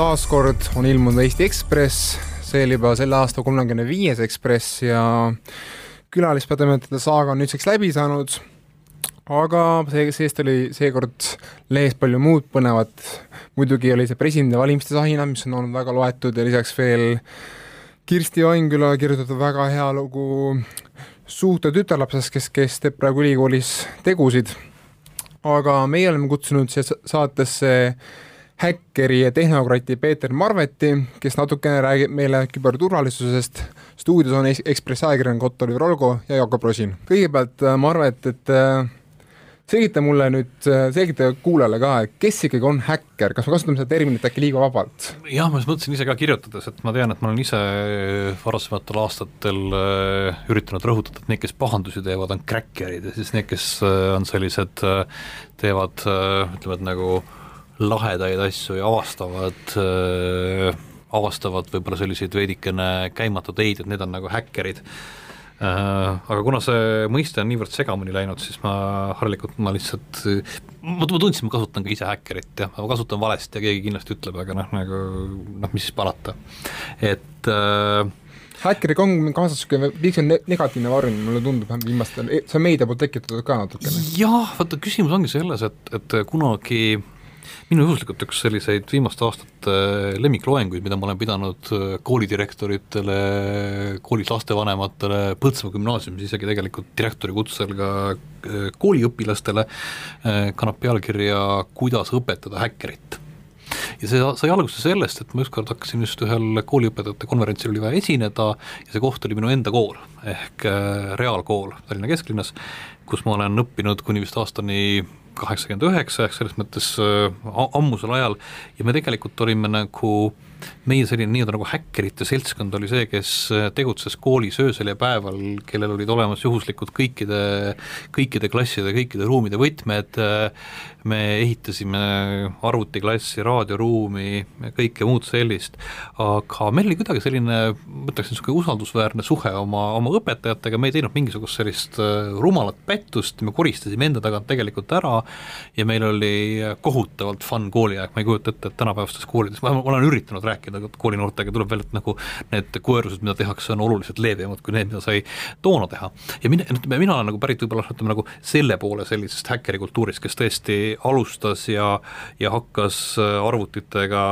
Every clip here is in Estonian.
taas kord on ilmunud Eesti Ekspress, see oli juba selle aasta kolmekümne viies Ekspress ja külalispeatoimetajate saaga on nüüdseks läbi saanud, aga see, seest oli seekord lehes palju muud põnevat, muidugi oli see presidendivalimiste sahinad, mis on olnud väga loetud ja lisaks veel Kirsti Oinküla kirjutatud väga hea lugu suhte tütarlapsest, kes, kes teeb praegu ülikoolis tegusid. aga meie oleme kutsunud siia saatesse häkkeri ja tehnokrati Peeter Marveti, kes natukene räägib meile küberturvalisusest. stuudios on Ekspressi ajakirjanik Otto Livrolgo ja Jakob Rosin. kõigepealt äh, Marvet, et äh, selgita mulle nüüd, äh, selgita kuulajale ka, et kes ikkagi on häkker, kas me kasutame seda terminit äkki liiga vabalt? jah, ma just mõtlesin ise ka kirjutades, et ma tean, et ma olen ise varasematel aastatel üritanud rõhutada, et need, kes pahandusi teevad, on kräkkerid ja siis need, kes on sellised, teevad ütleme, et nagu lahedaid asju ja avastavad äh,, avastavad võib-olla selliseid veidikene käimatu teid, et need on nagu häkkerid äh,. Aga kuna see mõiste on niivõrd segamini läinud, siis ma harilikult ma lihtsalt, ma, tundsin, ma kasutan ka ise häkkerit jah, ma kasutan valesti ja keegi kindlasti ütleb, aga noh, nagu noh, mis siis parata, et äh, häkkeriga on kaasas niisugune ne-, negatiivne varjund, mulle tundub viimastel, see on meedia poolt tekitatud ka natukene. jah, vaata küsimus ongi selles, et, et kunagi äh, minu juhuslikult üks selliseid viimaste aastate lemmikloenguid, mida ma olen pidanud äh, koolidirektoritele, koolis lastevanematele, Põltsamaa gümnaasiumis isegi tegelikult direktori kutsel ka äh, kooliõpilastele, äh, kannab pealkirja Kuidas õpetada häkkerit ja see sai alguse sellest, et ma ükskord hakkasin just ühel kooliõpetajate konverentsil oli vaja esineda ja see koht oli minu enda kool ehk reaalkool Tallinna kesklinnas, kus ma olen õppinud kuni vist aastani kaheksakümmend üheksa, ehk selles mõttes äh, ammusel ajal. Ja me tegelikult olime nagu meie selline nii-öelda nagu häkkerite seltskond oli see, kes äh, tegutses koolis öösel ja päeval, kellel olid olemas juhuslikud kõikide, kõikide klasside, kõikide ruumide võtmed, äh, me ehitasime arvutiklassi, raadioruumi kõike muud sellist, aga meil oli kuidagi selline, ma ütleksin, niisugune usaldusväärne suhe oma, oma õpetajatega, me ei teinud mingisugust sellist rumalat pättust, me koristasime enda tagant tegelikult ära ja meil oli kohutavalt fun kooliaeg, ma ei kujuta ette, et tänapäevastes koolides, ma olen üritanud rääkida koolinoortega, tuleb välja, et nagu need koerused, mida tehakse, on oluliselt leebemad kui need, mida sai toona teha. ja mina, mina olen nagu pärit võib-olla ütleme nagu selle poole sellisest häkkerikultuurist, kes tõesti alustas ja ja hakkas arvutitega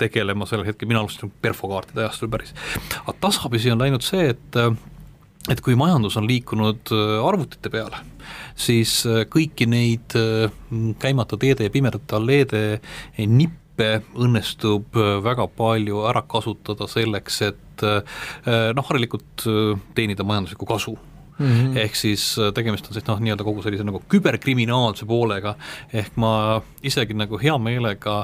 tegelema sellel hetkel, mina alustasin perfokaartide ajastul päris. aga tasapisi on läinud see, et et kui majandus on liikunud arvutite peale, siis äh, kõiki neid äh, käimata teede ja pimedate alleede nippe õnnestub äh, väga palju ära kasutada selleks, et noh, harilikult teenida majanduslikku kasu Mm -hmm. ehk siis tegemist on siis noh, nii-öelda kogu sellise nagu küberkriminaalse poolega, ehk ma isegi nagu hea meelega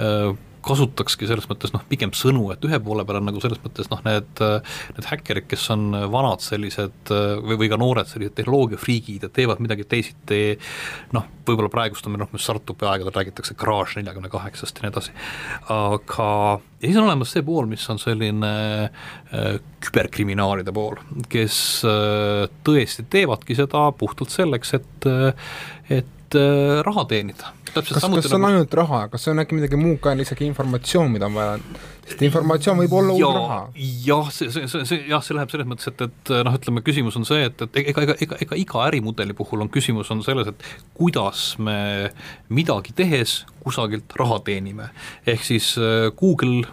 äh, kasutakski selles mõttes noh, pigem sõnu, et ühe poole peal on nagu selles mõttes noh, need, need häkkerid, kes on vanad sellised või, või ka noored sellised tehnoloogiafriigid ja teevad midagi teisiti, noh, võib-olla praegust on meil noh, startup'i aegadel räägitakse Garage neljakümne kaheksast ja nii edasi, aga ja siis on olemas see pool, mis on selline äh, küberkriminaalide pool, kes äh, tõesti teevadki seda puhtalt selleks, et äh, et äh, raha teenida kas, kas see on nagu... ainult raha, kas see on äkki midagi muud ka, lihtsalt informatsioon, mida on vaja, sest informatsioon võib olla ja, uus raha? jah, see, see, see, see, jah, see läheb selles mõttes, et, et noh, ütleme küsimus on see, et, et ega, ega, ega, ega iga ärimudeli puhul on küsimus on selles, et kuidas me midagi tehes kusagilt raha teenime. ehk siis äh, Google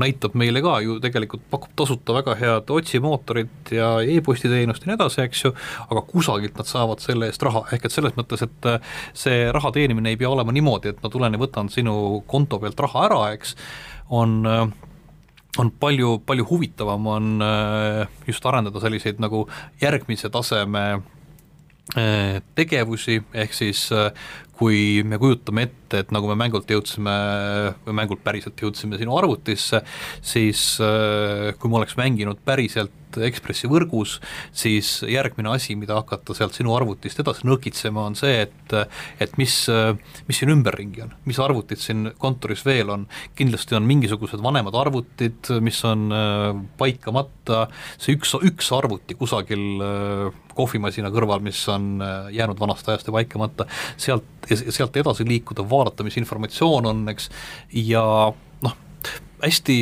näitab meile ka ju tegelikult, pakub tasuta väga head otsimootorit ja e-posti teenust ja nii edasi, eks ju, aga kusagilt nad saavad selle eest raha, ehk et selles mõttes, et äh, see raha teenimine ei pea olema niimoodi, et ma tulen ja võtan sinu konto pealt raha ära, eks, on äh, on palju, palju huvitavam on äh, just arendada selliseid nagu järgmise taseme tegevusi, ehk siis kui me kujutame ette, et nagu me mängult jõudsime, või mängult päriselt jõudsime sinu arvutisse, siis kui ma oleks mänginud päriselt Ekspressi võrgus, siis järgmine asi, mida hakata sealt sinu arvutist edasi nõkitsema, on see, et et mis, mis siin ümberringi on, mis arvutid siin kontoris veel on, kindlasti on mingisugused vanemad arvutid, mis on paikamata, see üks, üks arvuti kusagil kohvimasina kõrval, mis on jäänud vanast ajast ja paikamata, sealt sealt edasi liikuda, vaadata, mis informatsioon on, eks, ja noh, hästi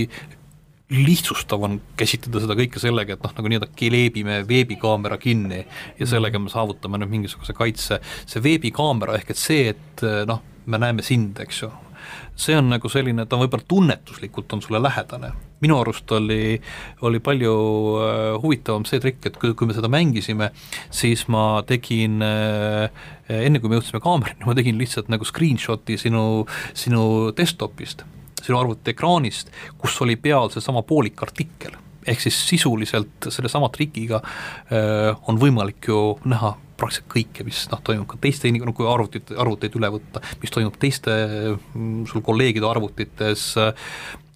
lihtsustav on käsitleda seda kõike sellega, et noh, nagu nii-öelda kleebime veebikaamera kinni ja sellega me saavutame nüüd mingisuguse kaitse, see veebikaamera ehk et see, et noh, me näeme sind, eks ju, see on nagu selline, ta võib-olla tunnetuslikult on sulle lähedane. minu arust oli, oli palju äh, huvitavam see trikk, et kui, kui me seda mängisime, siis ma tegin äh, enne kui me jõudsime kaamerini, ma tegin lihtsalt nagu screenshot'i sinu, sinu desktop'ist sinu arvuti ekraanist, kus oli peal seesama poolik artikkel ehk siis sisuliselt sellesama trikiga öö, äh, on võimalik ju näha praktiliselt kõike, mis noh, toimub ka teiste inim-, kui arvutit, arvuteid üle võtta, mis toimub teiste mm, sul kolleegide arvutites,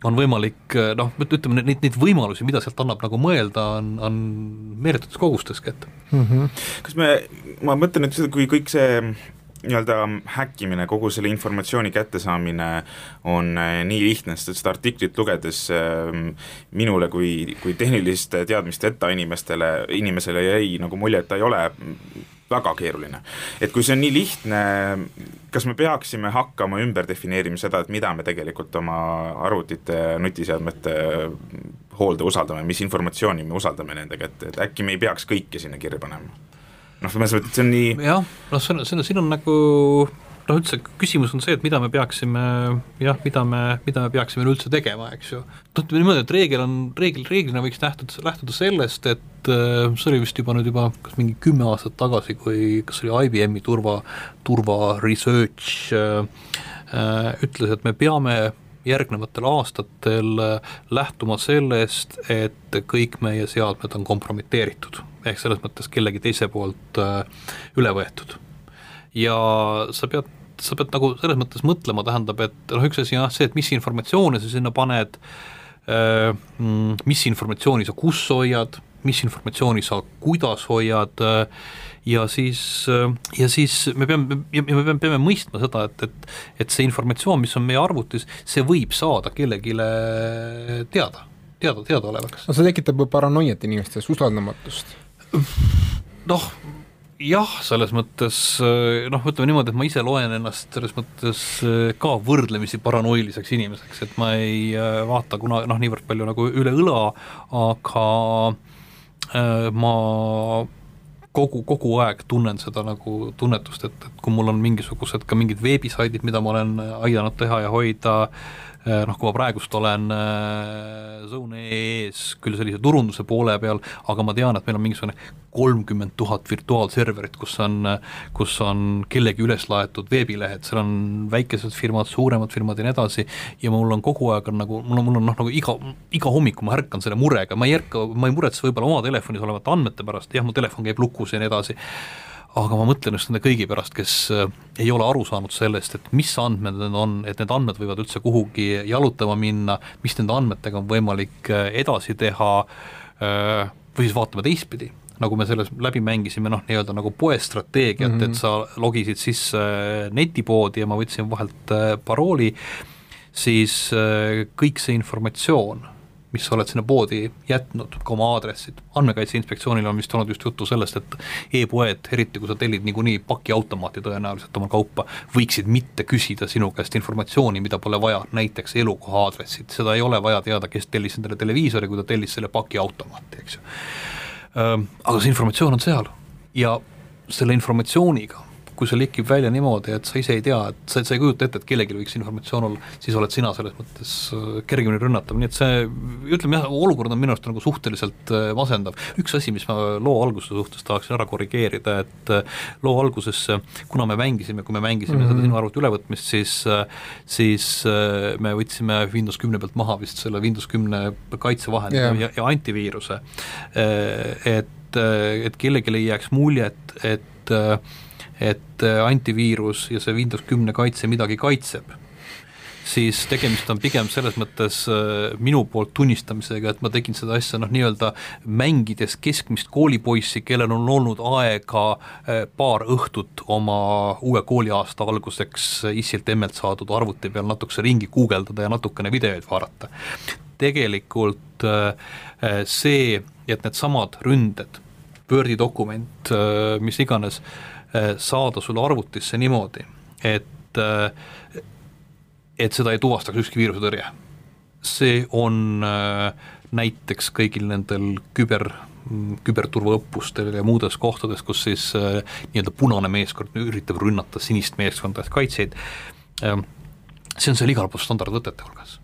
on võimalik noh, ütleme neid, neid võimalusi, mida sealt annab nagu mõelda, on, on meeletutes kogusteski, et mm. -hmm. kas me, ma mõtlen nüüd seda, kui kõik see nii-öelda häkkimine, kogu selle informatsiooni kättesaamine on äh, nii lihtne, sest seda artiklit lugedes ähm, minule kui, kui tehniliste teadmisteta inimestele, inimesele jäi nagu mulje, et ta ei ole väga keeruline. et kui see on nii lihtne, kas me peaksime hakkama ümber defineerima seda, et mida me tegelikult oma arvutite, nutiseadmete hoolde usaldame, mis informatsiooni me usaldame nende kätte, et äkki me ei peaks kõike sinna kirja panema noh, selles mõttes, et see on nii jah, noh, see on, see on, siin on nagu noh, üldse küsimus on see, et mida me peaksime jah, mida me, mida me peaksime üleüldse tegema, eks ju. noh, ütleme niimoodi, et reegel on, reegel, reeglina võiks lähtuda, lähtuda sellest, et äh, see oli vist juba nüüd juba kas mingi kümme aastat tagasi, kui kas oli IBM-i turva, turva research äh, äh, ütles, et me peame järgnevatel aastatel äh, lähtuma sellest, et kõik meie seadmed on kompromiteeritud ehk selles mõttes kellegi teise poolt äh, üle võetud. ja sa pead, sa pead nagu selles mõttes mõtlema, tähendab, et noh, üks asi on jah see, et mis informatsioone sa sinna paned, äh, mm, mis informatsiooni sa kus hoiad, mis informatsiooni sa kuidas hoiad äh, ja siis, ja siis me peame, ja me peame, peame mõistma seda, et, et et see informatsioon, mis on meie arvutis, see võib saada kellelegi teada, teada, teadaolevaks. no see tekitab paranoiat inimestes, usaldamatust noh, jah, selles mõttes noh, ütleme niimoodi, et ma ise loen ennast selles mõttes ka võrdlemisi paranoiliseks inimeseks, et ma ei äh, vaata kuna noh, niivõrd palju nagu üle õla, aga äh, ma kogu, kogu aeg tunnen seda nagu tunnetust, et, et kui mul on mingisugused ka mingid veebisaidid, mida ma olen aidanud teha ja hoida äh, Äh, noh, kui ma praegust olen äh, Zone.ee-s küll sellise turunduse poole peal, aga ma tean, et meil on mingisugune kolmkümmend tuhat virtuaalserverit, kus on, kus on kellegi üles laetud veebilehed, seal on väikesed firmad, suuremad firmad ja nii edasi, ja mul on kogu aeg on nagu, mul on, mul on noh, nagu iga, iga hommiku ma ärkan selle murega, ma ei ärka, ma ei muretse võib-olla oma telefonis olevate andmete pärast, jah, mu telefon käib lukus ja nii edasi, aga ma mõtlen just nende kõigi pärast, kes äh, ei ole aru saanud sellest, et mis andmed need on, et need andmed võivad üldse kuhugi jalutama minna, mis nende andmetega on võimalik äh, edasi teha, äh, või siis vaatame teistpidi, nagu me selles läbi mängisime, noh, nii-öelda nagu poestrateegiat mm, -hmm. et mhm. sa logisid sisse netipoodi ja ma võtsin vahelt parooli, siis kõik see informatsioon mis sa oled sinna poodi jätnud, ka oma aadressid. andmekaitse Inspektsioonil on vist olnud just juttu sellest, et e-poed, eriti kui sa tellid niikuinii pakiautomaati tõenäoliselt oma kaupa, võiksid mitte küsida sinu käest informatsiooni, mida pole vaja, näiteks elukoha aadressid, seda ei ole vaja teada, kes tellis endale televiisori, kui ta tellis selle pakiautomaati, eks ju. Aga see informatsioon on seal ja selle informatsiooniga kui sul tekib välja niimoodi, et sa ise ei tea, et sa, sa ei kujuta ette, et kellelgi võiks informatsioon olla, siis oled sina selles mõttes äh, kergemini rünnatav, nii et see ütleme jah, olukord on minu arust nagu suhteliselt äh, masendav. üks asi, mis ma loo alguse suhtes tahaksin ära korrigeerida, et äh, loo alguses, kuna me mängisime, kui me mängisime mm -hmm. seda sinu arvuti ülevõtmist, siis siis me võtsime Windows kümne pealt maha vist selle Windows kümne kaitsevahendi yeah. ja, ja antiviiruse, et, et kellelgi ei jääks muljet, et et äh, antiviirus ja see Windows kümne kaitse midagi kaitseb, siis tegemist on pigem selles mõttes äh, minu poolt tunnistamisega, et ma tegin seda asja noh, nii-öelda mängides keskmist koolipoissi, kellel on olnud aega äh, paar õhtut oma uue kooliaasta alguseks issilt emmelt saadud arvuti peal natukese ringi guugeldada ja natukene videoid vaadata. tegelikult see, et needsamad ründed, Wordi dokument, mis iganes, saada sulle arvutisse niimoodi, et, äh, et seda ei tuvastaks ükski viirusetõrje see on äh, näiteks kõigil nendel küber küberturvaõppustel ja muudes kohtades, kus siis äh, nii-öelda punane meeskond üritab rünnata sinist meeskonda kaitsjaid äh,, see on seal igal pool standardvõtete hulgas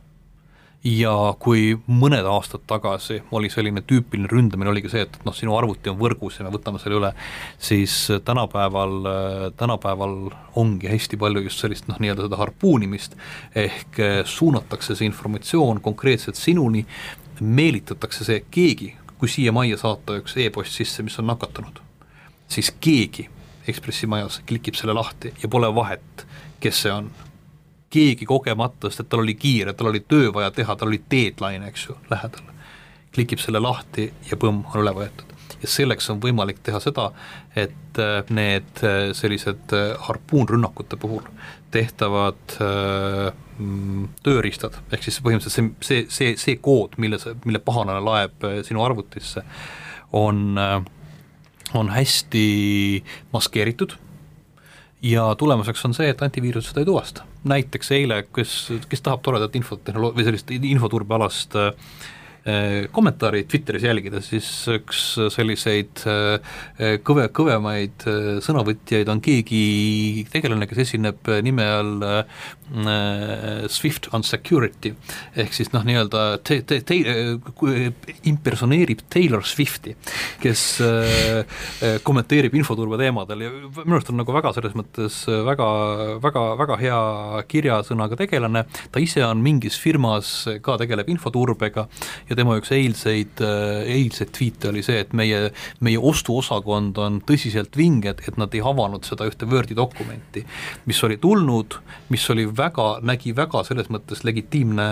ja kui mõned aastad tagasi oli selline tüüpiline ründamine, oligi see, et noh, sinu arvuti on võrgus ja me võtame selle üle, siis tänapäeval, tänapäeval ongi hästi palju just sellist noh, nii-öelda seda harpuunimist, ehk suunatakse see informatsioon konkreetselt sinuni, meelitatakse see keegi, kui siia majja saata üks e-post sisse, mis on nakatunud, siis keegi Ekspressi majas klikib selle lahti ja pole vahet, kes see on keegi kogemata, sest et tal oli kiire, tal oli töö vaja teha, tal oli deadline, eks ju, lähedal. klikib selle lahti ja põmm, on üle võetud. ja selleks on võimalik teha seda, et äh, need äh, sellised äh, harpuunrünnakute puhul tehtavad mm, tööriistad, ehk siis põhimõtteliselt see, see, see, see kood, mille sa, mille pahanane laeb sinu arvutisse, on, on hästi maskeeritud ja tulemuseks on see, et antiviirus seda ei tuvasta. Näiteks eile, kes, kes tahab toredat infotehnoloog- või sellist infoturbealast äh, Äh, kommentaari Twitteris jälgida, siis üks selliseid äh, kõve, kõvemaid sõnavõtjaid on keegi tegelane, kes esineb nime all Swift on security, ehk siis noh, nii-öelda te-, te-, te-, impersoneerib Taylor Swifti, kes kommenteerib infoturbe teemadel. Ja minu arust on nagu väga selles mõttes väga, väga, väga hea kirjasõnaga tegelane, ta ise on mingis firmas, ka tegeleb infoturbega. Ja tema üks eilseid, äh, eilseid tweet'e oli see, et meie, meie ostuosakond on tõsiselt vinged, et nad ei avanud seda ühte Wordi dokumenti, mis oli tulnud, mis oli väga, nägi väga selles mõttes legitiimne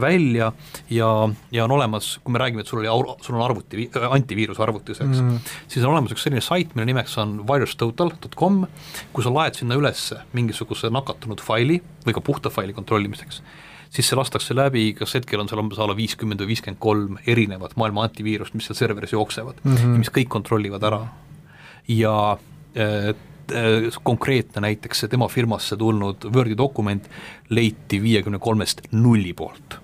välja ja, ja on olemas, kui me räägime, et sul oli, sul on arvuti, antiviiruse arvutis, eks mm, -hmm. siis on olemas üks selline sait, mille nimeks on virustotal.com, kui sa laed sinna üles mingisuguse nakatunud faili või ka puhta faili kontrollimiseks siis see lastakse läbi, kas hetkel on seal umbes a la viiskümmend või viiskümmend kolm erinevat maailma antiviirust, mis seal serveris jooksevad mm, -hmm. mis kõik kontrollivad ära. ja äh, äh, konkreetne näiteks see tema firmasse tulnud Wordi dokument leiti viiekümne kolmest nulli poolt.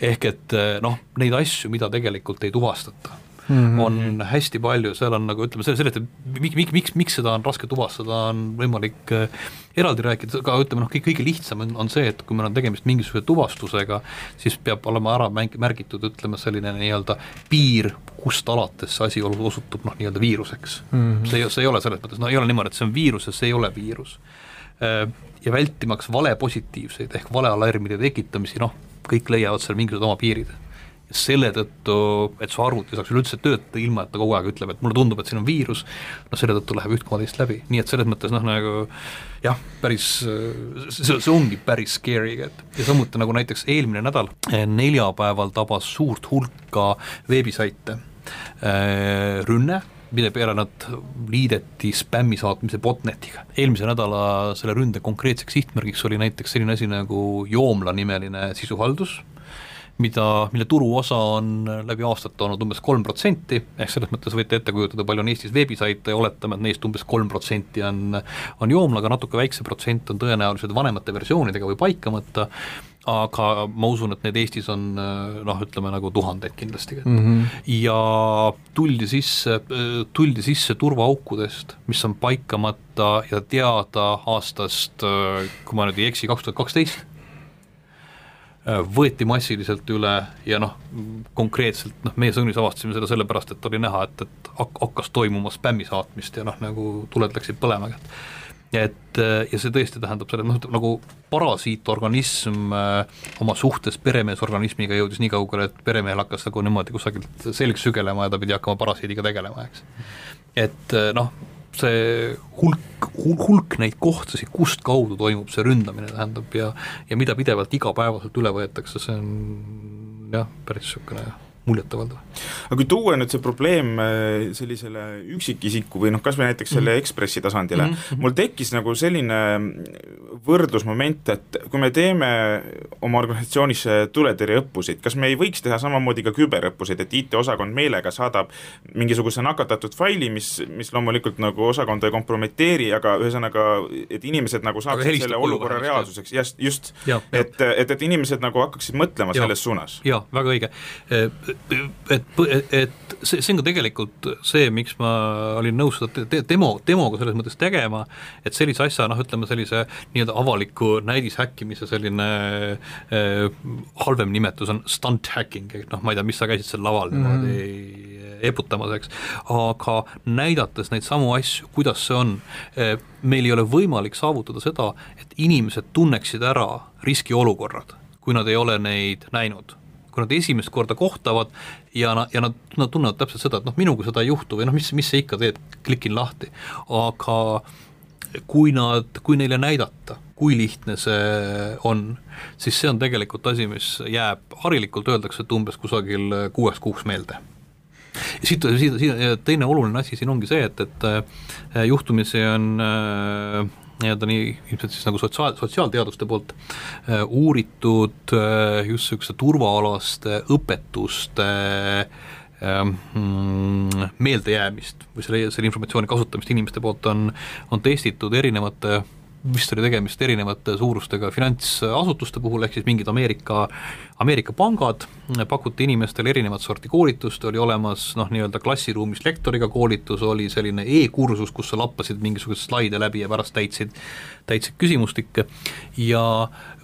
ehk et äh, noh, neid asju, mida tegelikult ei tuvastata mm -hmm. on hästi palju, seal on nagu ütleme, sellest, et miks, miks, miks, miks seda on raske tuvastada, on võimalik äh, eraldi rääkida, aga ütleme noh, kõige lihtsam on, on see, et kui meil on tegemist mingisuguse tuvastusega, siis peab olema ära mäng-, märgitud, ütleme selline nii-öelda piir, kust alates see asi osutub noh, nii-öelda viiruseks mm. -hmm. see, see ei ole selles mõttes, no ei ole niimoodi, et see on viirus ja see ei ole viirus. Äh, ja vältimaks valepositiivseid ehk valealarmide tekitamisi, noh, kõik leiavad seal mingisugused oma piirid selle tõttu, et su arvuti saaks üleüldse töötada, ilma et ta kogu aeg ütleb, et mulle tundub, et siin on viirus, no selle tõttu läheb üht koma teist läbi, nii et selles mõttes noh, nagu jah, päris, see, see ongi päris scary, et ja samuti nagu näiteks eelmine nädal, eh, neljapäeval tabas suurt hulka veebisaite eh, rünne, mille peale nad liideti spämmi saatmise botnetiga. eelmise nädala selle ründe konkreetseks sihtmärgiks oli näiteks selline asi nagu Joomla nimeline sisuhaldus, mida, mille turuosa on läbi aastate olnud umbes kolm protsenti, ehk selles mõttes võite ette kujutada, palju on Eestis veebisaite ja oletame, et neist umbes kolm protsenti on, on joomlaga, natuke väiksem protsent on tõenäoliselt vanemate versioonidega või paikamata, aga ma usun, et neid Eestis on noh, ütleme nagu tuhandeid kindlasti mm. -hmm. ja tuldi sisse, tuldi sisse turvaaukudest, mis on paikamata ja teada aastast, kui ma nüüd ei eksi, kaks tuhat kaksteist võeti massiliselt üle ja noh, konkreetselt noh, meie Sõnis avastasime seda sellepärast, et oli näha, et, et hakkas toimuma spämmi saatmist ja noh, nagu tuled läksid põlema et äh, ja see tõesti tähendab seda, noh, nagu parasiitorganism äh, oma suhtes peremeesorganismiga jõudis nii kaugele, et peremehel hakkas nagu niimoodi kusagilt selg sügelema ja ta pidi hakkama parasiidiga tegelema, eks. et noh, see hulk, hulk neid kohtasid, kust kaudu toimub see ründamine, tähendab, ja ja mida pidevalt igapäevaselt üle võetakse, see on jah, päris niisugune muljetavaldav. aga kui tuua nüüd see probleem äh, sellisele üksikisiku või noh, kas või näiteks selle mm -hmm. Ekspressi tasandile mm, -hmm. mul tekkis nagu selline võrdlusmoment, et kui me teeme oma organisatsioonis tuletõrjeõppuseid, kas me ei võiks teha samamoodi ka küberõppuseid, et IT-osakond meelega saadab mingisuguse nakatatud faili, mis, mis loomulikult nagu osakonda ei kompromiteeri, aga ühesõnaga, et inimesed nagu saaksid selle olukorra reaalsuseks, just, just, et, et, et inimesed nagu hakkaksid mõtlema ja, selles suunas. jaa, väga õige. Et, et, see, see on ka tegelikult see, miks ma olin nõus seda te demo, demoga selles mõttes tegema, et sellise asja, noh, ütleme sellise nii-öelda avaliku näidishäkkimise selline äh, halvem nimetus on stunt hacking, et noh, ma ei tea, mis sa käisid seal laval mm niimoodi eputamas, eks, aga näidates neid samu asju, kuidas see on, äh, meil ei ole võimalik saavutada seda, et inimesed tunneksid ära riskiolukorrad, kui nad ei ole neid näinud kui nad esimest korda kohtavad ja na-, ja nad, nad tunnevad täpselt seda, et noh, minuga seda ei juhtu või noh, mis, mis sa ikka teed, klikin lahti, aga kui nad, kui neile näidata, kui lihtne see on, siis see on tegelikult asi, mis jääb, harilikult öeldakse, et umbes kusagil kuueks kuuks meelde. Siit, siit, siit teine oluline asi siin ongi see, et, et äh, juhtumisi on äh, nii-öelda nii ilmselt siis nagu sotsiaal, sotsiaalteaduste poolt äh, uuritud äh, just niisuguste turvaalaste õpetuste äh, mm, meeldejäämist või selle, selle informatsiooni kasutamist inimeste poolt on, on testitud erinevate vist oli tegemist erinevate suurustega finantsasutuste puhul, ehk siis mingid Ameerika, Ameerika pangad, pakuti inimestele erinevat sorti koolitust, oli olemas noh, nii-öelda klassiruumis lektoriga koolitus, oli selline e-kursus, kus sa lappasid mingisuguseid slaide läbi ja pärast täitsid, täitsid küsimustikke. Ja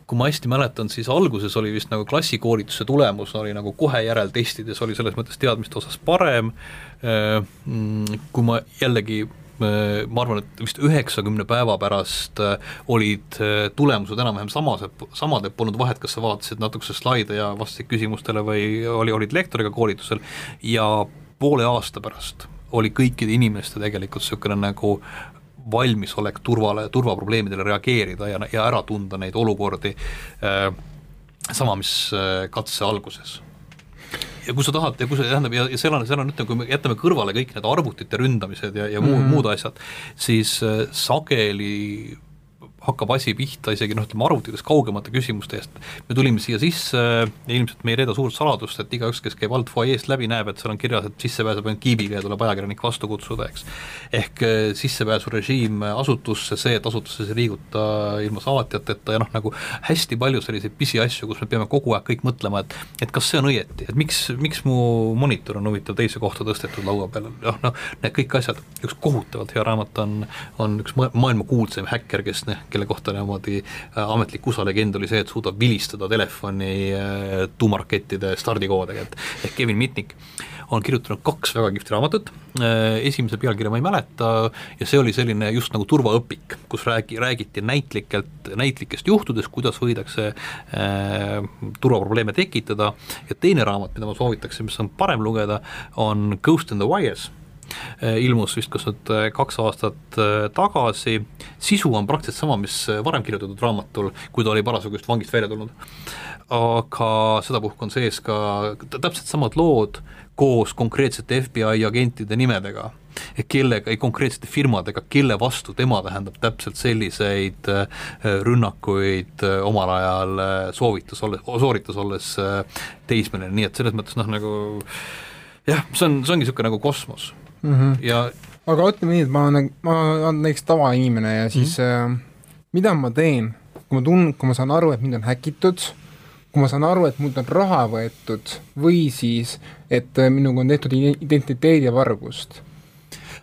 kui ma hästi mäletan, siis alguses oli vist nagu klassikoolituse tulemus oli nagu kohe järeltestides oli selles mõttes teadmiste osas parem, äh, mm, kui ma jällegi ma arvan, et vist üheksakümne päeva pärast äh, olid tulemused enam-vähem samas, samad, et polnud vahet, kas sa vaatasid natukese slaide ja vastasid küsimustele või oli, olid lektoriga koolitusel. Ja poole aasta pärast oli kõikide inimeste tegelikult niisugune nagu valmisolek turvale, turvaprobleemidele reageerida ja, ja ära tunda neid olukordi äh,, sama, mis äh, katse alguses ja kui sa tahad ja kui sa, tähendab, ja, ja seal on, seal on, ütleme, kui me jätame kõrvale kõik need arvutite ründamised ja, ja muud mm., muud asjad, siis äh, sageli hakkab asi pihta isegi noh, ütleme arvutites kaugemate küsimuste eest. me tulime siia sisse ja ilmselt me ei reeda suurt saladust, et igaüks, kes käib alt fuajeest läbi, näeb, et seal on kirjas, et sisse pääseb ainult kiibiga ja tuleb ajakirjanik vastu kutsuda, eks. ehk eh, sissepääsurežiim asutusse, see, et asutuses ei liiguta ilma saatjateta ja noh, nagu hästi palju selliseid pisiasju, kus me peame kogu aeg kõik mõtlema, et et kas see on õieti, et miks, miks mu monitor on huvitav teise kohta tõstetud laua peal, noh, noh, need kõik asjad, üks kohutavalt hea raamat on, on üks maailma kuulsaim häkker, kes, kelle kohta niimoodi äh, ametlik USA legend oli see, et suudab vilistada telefoni äh, tuumarakettide stardikoodega, et ehk Kevin Mitnick on kirjutanud kaks väga kihvti raamatut, äh, esimese pealkirja ma ei mäleta ja see oli selline just nagu turvaõpik, kus räägi, räägiti näitlikelt, näitlikest juhtudest, kuidas võidakse äh, turvaprobleeme tekitada ja teine raamat, mida ma soovitaksin, mis on parem lugeda, on Ghost in the Wires ilmus vist kas nüüd äh, kaks aastat äh, tagasi, sisu on praktiliselt sama, mis varem kirjutatud raamatul, kui ta oli parasjagu just vangist välja tulnud. aga sedapuhku on sees ka täpselt samad lood koos konkreetsete FBI agentide nimedega. Kellega, konkreetsete firmadega, kelle vastu tema tähendab täpselt selliseid rünnakuid omal ajal soovitas olles, sooritas olles teismeline, nii et selles mõttes noh, nagu jah, see on, see ongi niisugune nagu kosmos mm. -hmm. ja aga ütleme nii, et ma olen, ma olen näiteks tavainimene ja siis mm -hmm. äh, mida ma teen, kui ma tun-, kui ma saan aru, et mind on häkitud, kui ma saan aru, et mult on raha võetud või siis, et äh, minuga on tehtud identiteedivargust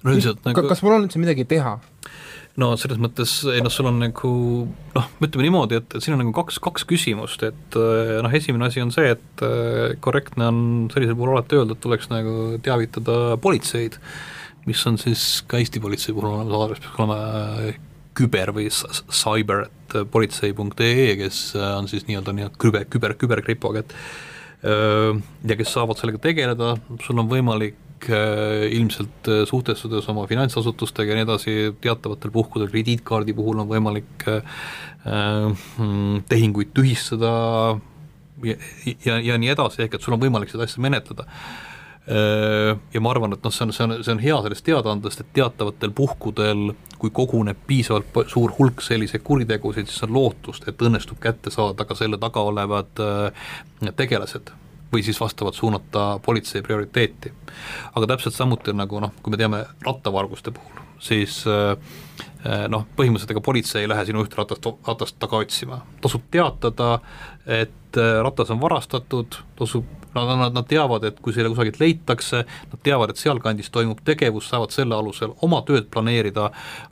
no nagu kas mul on üldse midagi teha? No selles mõttes, ei noh, sul on nagu noh, ütleme niimoodi, et, et siin on nagu kaks, kaks küsimust, et äh, noh, esimene asi on see, et äh, korrektne on sellisel puhul alati öelda, et tuleks nagu teavitada politseid, mis on siis ka Eesti politsei puhul olemas aadress, peaks olema äh, küber või cyber, et politsei.ee, kes on siis nii-öelda nii-öelda küber, küber, küberkripoga, et ja kes saavad sellega tegeleda, sul on võimalik Äh, ilmselt äh, suhtestudes oma finantsasutustega ja nii edasi, teatavatel puhkudel krediitkaardi puhul on võimalik mm, tehinguid tühistada ja, ja, ja nii edasi, ehk et sul on võimalik seda asja menetleda. Ja ma arvan, et noh, see on, see on, see on hea sellest teadaandest, et teatavatel puhkudel, kui koguneb piisavalt suur hulk selliseid kuritegusid, siis on lootust, et õnnestub kätte saada ka selle taga olevad tegelased või siis vastavalt suunata politsei prioriteeti. aga täpselt samuti nagu noh, kui me teame rattavarguste puhul, siis äh, äh, noh, põhimõtteliselt ega politsei ei lähe sinu ühte ratast, ratast taga otsima, tasub teatada, et äh, ratas on varastatud, tasub nad, nad, nad teavad, et kui selle kusagilt leitakse, nad teavad, et sealkandis toimub tegevus, saavad selle alusel oma tööd planeerida,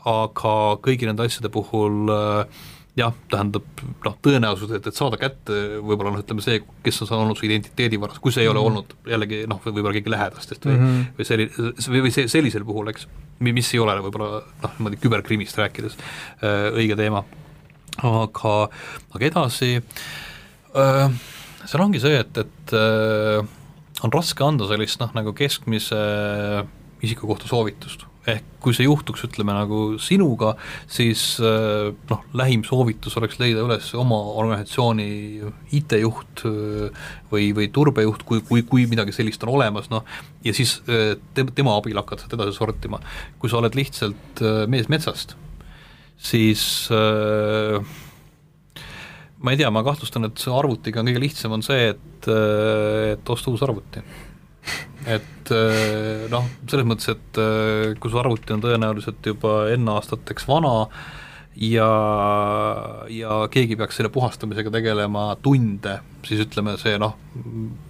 aga kõigi nende asjade puhul äh, jah, tähendab noh, tõenäosus, et, et saada kätte võib-olla noh, ütleme see, kes on olnud su identiteedi varas, kui see ei mm -hmm. ole olnud jällegi noh, võib-olla keegi lähedastest või mm, -hmm. või selli-, või, või see, sellisel puhul, eks, mis ei ole võib-olla noh, niimoodi küberkrimist rääkides äh, õige teema. aga, aga edasi äh,, seal ongi see, et, et äh, on raske anda sellist noh, nagu keskmise isiku kohta soovitust ehk kui see juhtuks, ütleme nagu sinuga, siis äh, noh, lähim soovitus oleks leida üles oma organisatsiooni IT-juht äh, või, või turbejuht, kui, kui, kui midagi sellist on olemas, noh, ja siis äh, te, tema abil hakata seda edasi sortima. kui sa oled lihtsalt mees metsast, siis ma ei tea, ma kahtlustan, et see arvutiga on kõige lihtsam, on see, et, et osta uus arvuti et eh, noh, selles mõttes, et eh, kui su arvuti on tõenäoliselt juba enne aastateks vana ja, ja keegi peaks selle puhastamisega tegelema tunde, siis ütleme, see noh,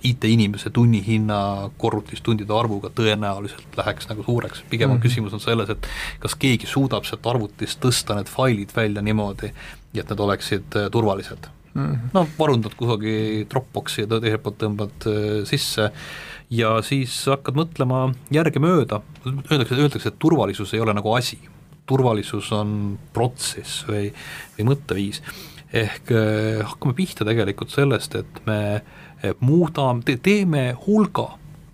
IT-inimese tunnihinna korrutistundide arvuga tõenäoliselt läheks nagu suureks, pigem on mm -hmm. küsimus on selles, et kas keegi suudab sealt arvutist tõsta need failid välja niimoodi, et need oleksid eh, turvalised mm. -hmm. no varundad kusagil Dropboxi ja teiselt poolt tõmbad sisse ja siis hakkad mõtlema järgemööda, öeldakse, öeldakse, et turvalisus ei ole nagu asi, turvalisus on protsess või, või mõtteviis, ehk äh, hakkame pihta tegelikult sellest, et me eh, muudame te,, teeme hulga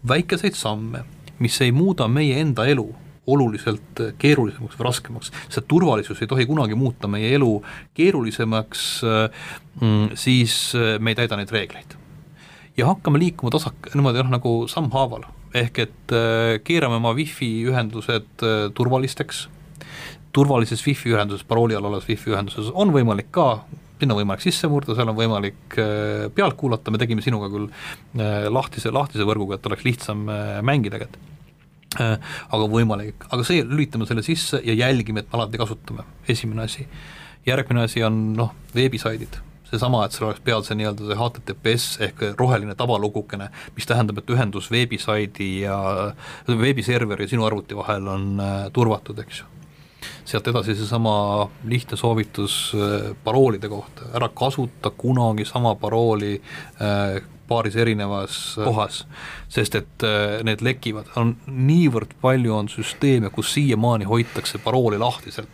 väikeseid samme, mis ei muuda meie enda elu oluliselt keerulisemaks või raskemaks, see turvalisus ei tohi kunagi muuta meie elu keerulisemaks, äh, mm, siis me ei täida neid reegleid ja hakkame liikuma tasak-, niimoodi noh, nagu sammhaaval, ehk et äh, keerame oma wifi ühendused äh, turvalisteks, turvalises wifi ühenduses, parooli all olevas wifi ühenduses on võimalik ka sinna on võimalik sisse murda, seal on võimalik äh, pealt kuulata, me tegime sinuga küll lahtise, lahtise võrguga, et oleks lihtsam mängida, et aga võimalik, aga see, lülitame selle sisse ja jälgime, et me alati kasutame, esimene asi. järgmine asi on noh, veebisaidid seesama, et sul oleks peal see nii-öelda see HTTPS ehk roheline tavalugukene, mis tähendab, et ühendus veebisaidi ja veebiserveri ja sinu arvuti vahel on äh, turvatud, eks ju. sealt edasi seesama lihtne soovitus äh, paroolide kohta, ära kasuta kunagi sama parooli äh, paaris erinevas kohas, sest et need lekivad, on niivõrd palju on süsteeme, kus siiamaani hoitakse parooli lahtiselt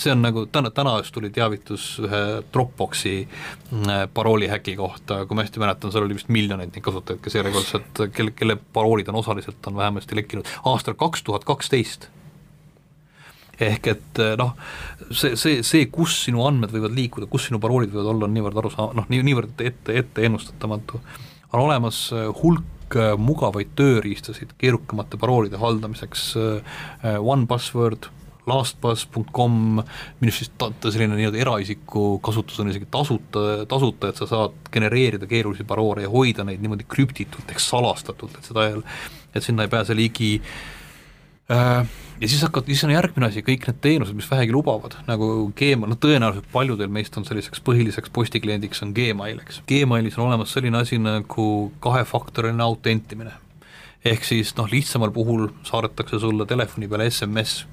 see on nagu täna, täna just tuli teavitus ühe Dropboxi mm, parooli häki kohta, kui ma hästi mäletan, seal oli vist miljoneid neid kasutajaid, kes järjekordselt, kelle, kelle paroolid on osaliselt, on vähemasti lekkinud. Aastal kaks tuhat kaksteist. Ehk et noh, see, see, see, kus sinu andmed võivad liikuda, kus sinu paroolid võivad olla, on niivõrd arusaa-, noh, nii, niivõrd ette, ette ennustatamatu. on olemas hulk mugavaid tööriistasid keerukamate paroolide haldamiseks, One Password lastpass.com, minu arust ta, selline nii-öelda eraisiku kasutus on isegi tasuta, tasuta, et sa saad genereerida keerulisi paroole ja hoida neid niimoodi krüptitult ehk salastatult, et seda et sinna ei pääse ligi äh, ja siis hakkad, siis on järgmine asi, kõik need teenused, mis vähegi lubavad, nagu Gmail, no tõenäoliselt paljudel meist on selliseks põhiliseks postikliendiks on Gmail, eks. Gmailis on olemas selline asi nagu kahefaktoriline autentimine. ehk siis noh, lihtsamal puhul saadetakse sulle telefoni peale SMS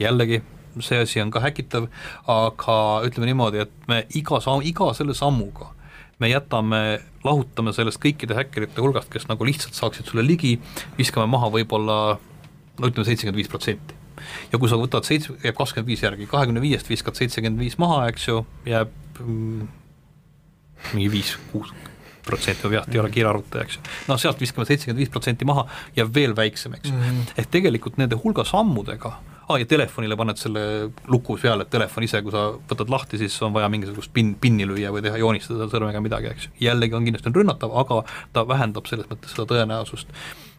jällegi, see asi on ka häkitav, aga ütleme niimoodi, et me iga samm, iga selle sammuga me jätame, lahutame sellest kõikide häkkerite hulgast, kes nagu lihtsalt saaksid sulle ligi, viskame maha võib-olla no ütleme, seitsekümmend viis protsenti. ja kui sa võtad seitse, jääb kakskümmend viis järgi, kahekümne viiest viskad seitsekümmend viis maha, eks ju, jääb mm, mingi viis, kuus protsenti, peast ei ole kiire arvutaja, eks ju. no sealt viskame seitsekümmend viis protsenti maha, jääb veel väiksem, eks ju mm -hmm.. ehk tegelikult nende hulga sammudega aa ja telefonile paned selle luku peale, et telefon ise, kui sa võtad lahti, siis on vaja mingisugust pin, pinni lüüa või teha, joonistada sõrmega midagi, eks ju. jällegi on kindlasti on rünnatav, aga ta vähendab selles mõttes seda tõenäosust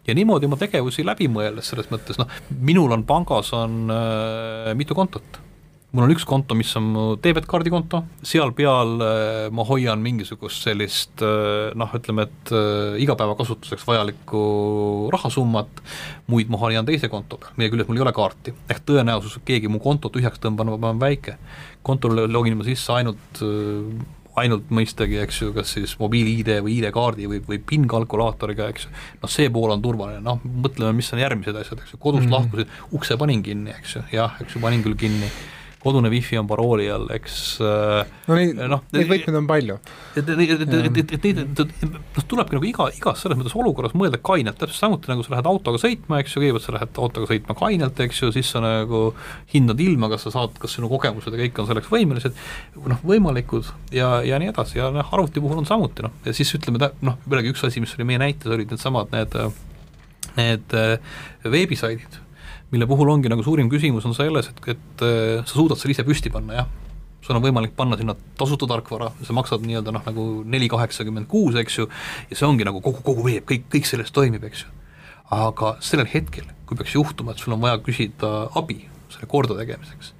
ja niimoodi oma tegevusi läbi mõeldes, selles mõttes noh, minul on pangas on äh, mitu kontot mul on üks konto, mis on mu debetkaardi konto, seal peal äh, ma hoian mingisugust sellist äh, noh, ütleme, et äh, igapäevakasutuseks vajalikku rahasummat, muid ma hoian teise konto peal, mille küljes mul ei ole kaarti. ehk tõenäosus, et keegi mu konto tühjaks tõmbab, on väike. kontole login ma sisse ainult ainult mõistagi, eks ju, kas siis mobiil-ID või ID-kaardi või, või PIN-kalkulaatoriga, eks ju, noh see pool on turvaline, noh mõtleme, mis on järgmised asjad, eks ju, kodust mm -hmm. lahkusid, ukse panin kinni, eks ju, jah, eks ju, panin küll kinni kodune wifi on parooli all, eks äh, no neid noh, neid võtmeid on palju. et, et, et, et, et, neid, noh, tulebki nagu iga, igas selles mõttes olukorras mõelda kainelt, täpselt samuti nagu sa lähed autoga sõitma, eks ju, kõigepealt sa lähed autoga sõitma kainelt, eks ju, siis sa nagu hindad ilma, kas sa saad, kas sinu kogemused ja kõik on selleks võimelised, noh, võimalikud ja, ja nii edasi. Ja noh, arvuti puhul on samuti noh, ja siis ütleme noh, jällegi üks asi, mis oli meie näites, olid needsamad need, need veebisaidid mille puhul ongi nagu suurim küsimus on selles, et, et äh, sa suudad selle ise püsti panna, jah. sul on võimalik panna sinna tasuta tarkvara, sa maksad nii-öelda noh, nagu neli kaheksakümmend kuus, eks ju, ja see ongi nagu kogu, kogu veeb, kõik, kõik sellest toimib, eks ju. aga sellel hetkel, kui peaks juhtuma, et sul on vaja küsida abi selle kordategemiseks,